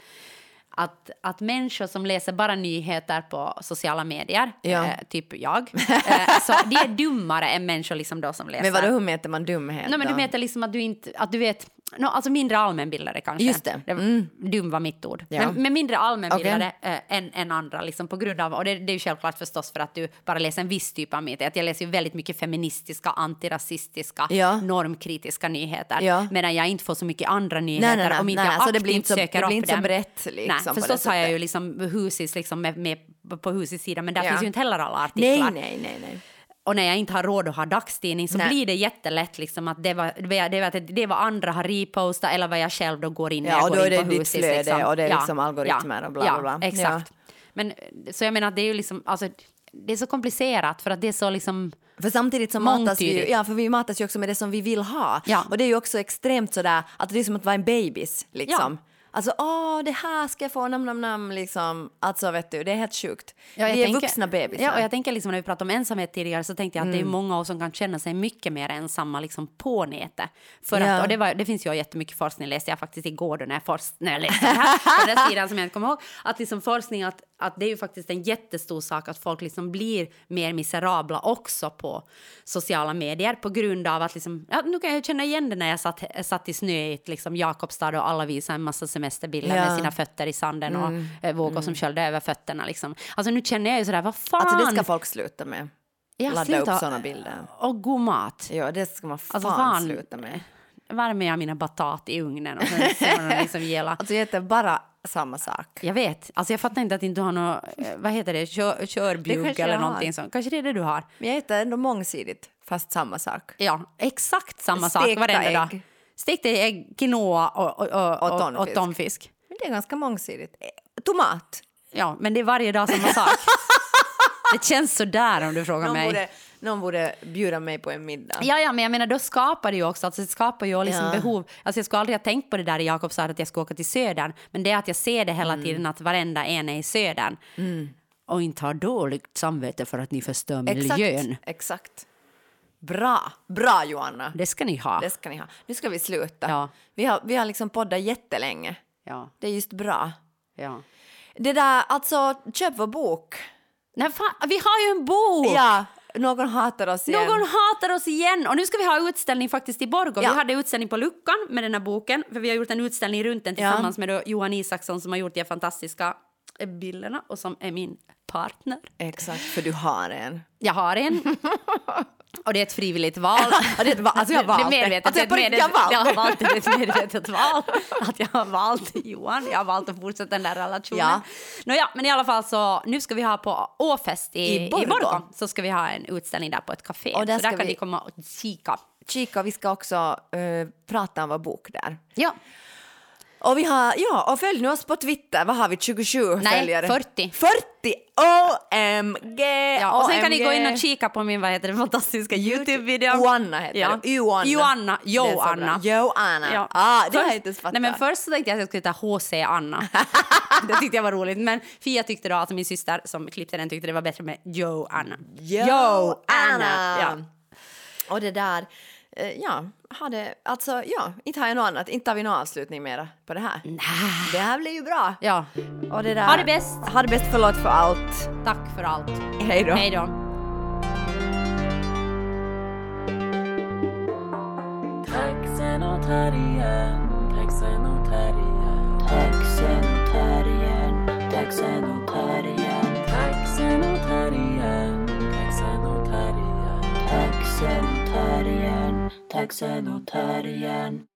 att, att människor som läser bara nyheter på sociala medier, Ja. eh, typ jag, eh, så de är dummare än människor liksom då som läser. Men vadå, hur mäter man dumhet Nej, men du menar liksom att du inte, att du vet, no, alltså mindre allmänbildade kanske. Just det. Mm. Dum var mitt ord. Ja. Men, men mindre allmänbildade eh, än, än andra liksom på grund av, och det, det är ju självklart förstås för att du bara läser en viss typ av. Att jag läser ju väldigt mycket feministiska, antirasistiska, Ja. normkritiska nyheter. Ja. Medan jag inte får så mycket andra nyheter nej, nej, om inte nej, jag så det aktivt blir inte så- söker det blir upp inte så brett, liksom, nej, förstås har jag ju liksom Husis liksom med, med, på Husis sida, men där finns ju inte heller alla Nej, artiklar. nej, nej, nej. Och när jag inte har råd att ha dagstidning så Nej. blir det jättelätt liksom att det var, det, var, det, var, är andra har repostat eller vad jag själv då går in när Ja, jag och går då in är på det ditt flöde och det är liksom algoritmer och bla, bla, ja, bla. exakt. Men så jag menar att det är ju liksom, alltså, det är så komplicerat för att det är så liksom, För samtidigt så matas vi ja för vi matas ju också med det som vi vill ha. Ja. Och det är ju också extremt sådär, att det är som att vara en babys liksom. Alltså åh, det här ska jag få, nam nam nam liksom. Alltså vet du, det är helt sjukt. Ja, jag vi är tänker- vuxna bebisar. Ja, och jag tänker liksom när vi pratade om ensamhet tidigare så tänkte jag att Mm. det är många av oss som kan känna sig mycket mer ensamma liksom på nätet. För Ja. att, och det, var, det finns ju jättemycket forskning, läste jag faktiskt igår då när jag, forsk, när jag läste det här, på den där sidan som jag inte kommer ihåg, att liksom forskning att, att det är ju faktiskt en jättestor sak att folk liksom blir mer miserabla också på sociala medier på grund av att liksom, ja, nu kan jag känna igen det när jag satt, satt i snöigt liksom Jakobstad och alla visade en massa semesterbilder Ja. Mm. med sina fötter i sanden och eh, vågor som sköljde över fötterna liksom. Alltså nu känner jag ju sådär, vad fan! Alltså det ska folk sluta med. Ja, Ladda sluta. upp såna bilder. Och god mat. Ja, det ska man fan, Alltså, fan. sluta med. Värmer jag mina batat i ugnen och sen ser man liksom gela. Alltså jag äter bara samma sak. Jag vet. Alltså jag fattar inte att inte du har något, eh, vad heter det, Kör, körbjugg eller någonting sånt. Kanske det är det du har. Men jag äter ändå mångsidigt, fast samma sak. Ja, exakt samma sak Stekta varenda ägg. dag. Stekta ägg, quinoa och, och, och, Och tonfisk. och tonfisk. Men det är ganska mångsidigt. Eh, Tomat. Ja, men det är varje dag samma sak. det känns så där om du frågar Någon mig. borde, någon borde bjuda mig på en middag. Ja, ja, men jag menar då skapar det ju också, alltså det skapar ju liksom Ja. behov. Alltså jag skulle aldrig ha tänkt på det där i Jakobstad att jag skulle åka till södern, men det är att jag ser det hela Mm. tiden att varenda en är i södern. Och inte har dåligt samvete för att ni förstör miljön. Exakt, exakt. Bra, bra Joanna. Det ska ni ha. Det ska ni ha. Nu ska vi sluta. Ja. Vi, har, vi har liksom poddat jättelänge. Ja, Det är just bra. ja. Det där, alltså köp vår bok. Nej, fan, vi har ju en bok! Ja, någon hatar oss igen. Någon hatar oss igen! Och nu ska vi ha utställning faktiskt i Borgå. Ja. Vi hade utställning på Luckan med den här boken, för vi har gjort en utställning runt den Ja. tillsammans med då Johan Isaksson som har gjort de fantastiska eh, bilderna och som är min partner. Exakt, för du har en. Jag har en. Och det är ett frivilligt val. Ja, det är ett val. Alltså, jag har valt det. är det. medvetet. Alltså, jag har valt jag har valt det. Ett medvetet val. Att jag har valt Johan. Jag har valt att fortsätta den där relationen. Ja. Nåja, men i alla fall så nu ska vi ha på Åfest i, I i Borgå. Borgå. Så ska vi ha en utställning där på ett café. Och där så där kan vi- ni komma och kika. kika och vi ska också eh, prata om vår bok där. Ja, Och vi har, ja, och följ nu oss på Twitter, vad har vi, 27 Nej, följare? 40. 40! OMG! ja. och sen kan ni gå in och kika på min vad heter det, fantastiska Youtube-video. Joanna heter ja. det. Joanna. Joanna. Joanna. Joanna. Ja. Ah, det har jag inte fattat. Nej, men först så tänkte jag att jag skulle ta HC Anna. det tyckte jag var roligt. Men Fia tyckte då, alltså min syster som klippte den tyckte det var bättre med Joanna. Joanna! Ja. Och det där, ja, har det, alltså ja, inte har jag något annat, inte har vi någon avslutning mera på det här. Det här blir ju bra. ja. Och det där, Ha det bäst. Ha det bäst, förlåt för allt. Tack för allt. Hej då. Hej då. Taxenotarien, taxenotarien, Taxenotarien, taxenotarien, taxenotarien, taxenotarien.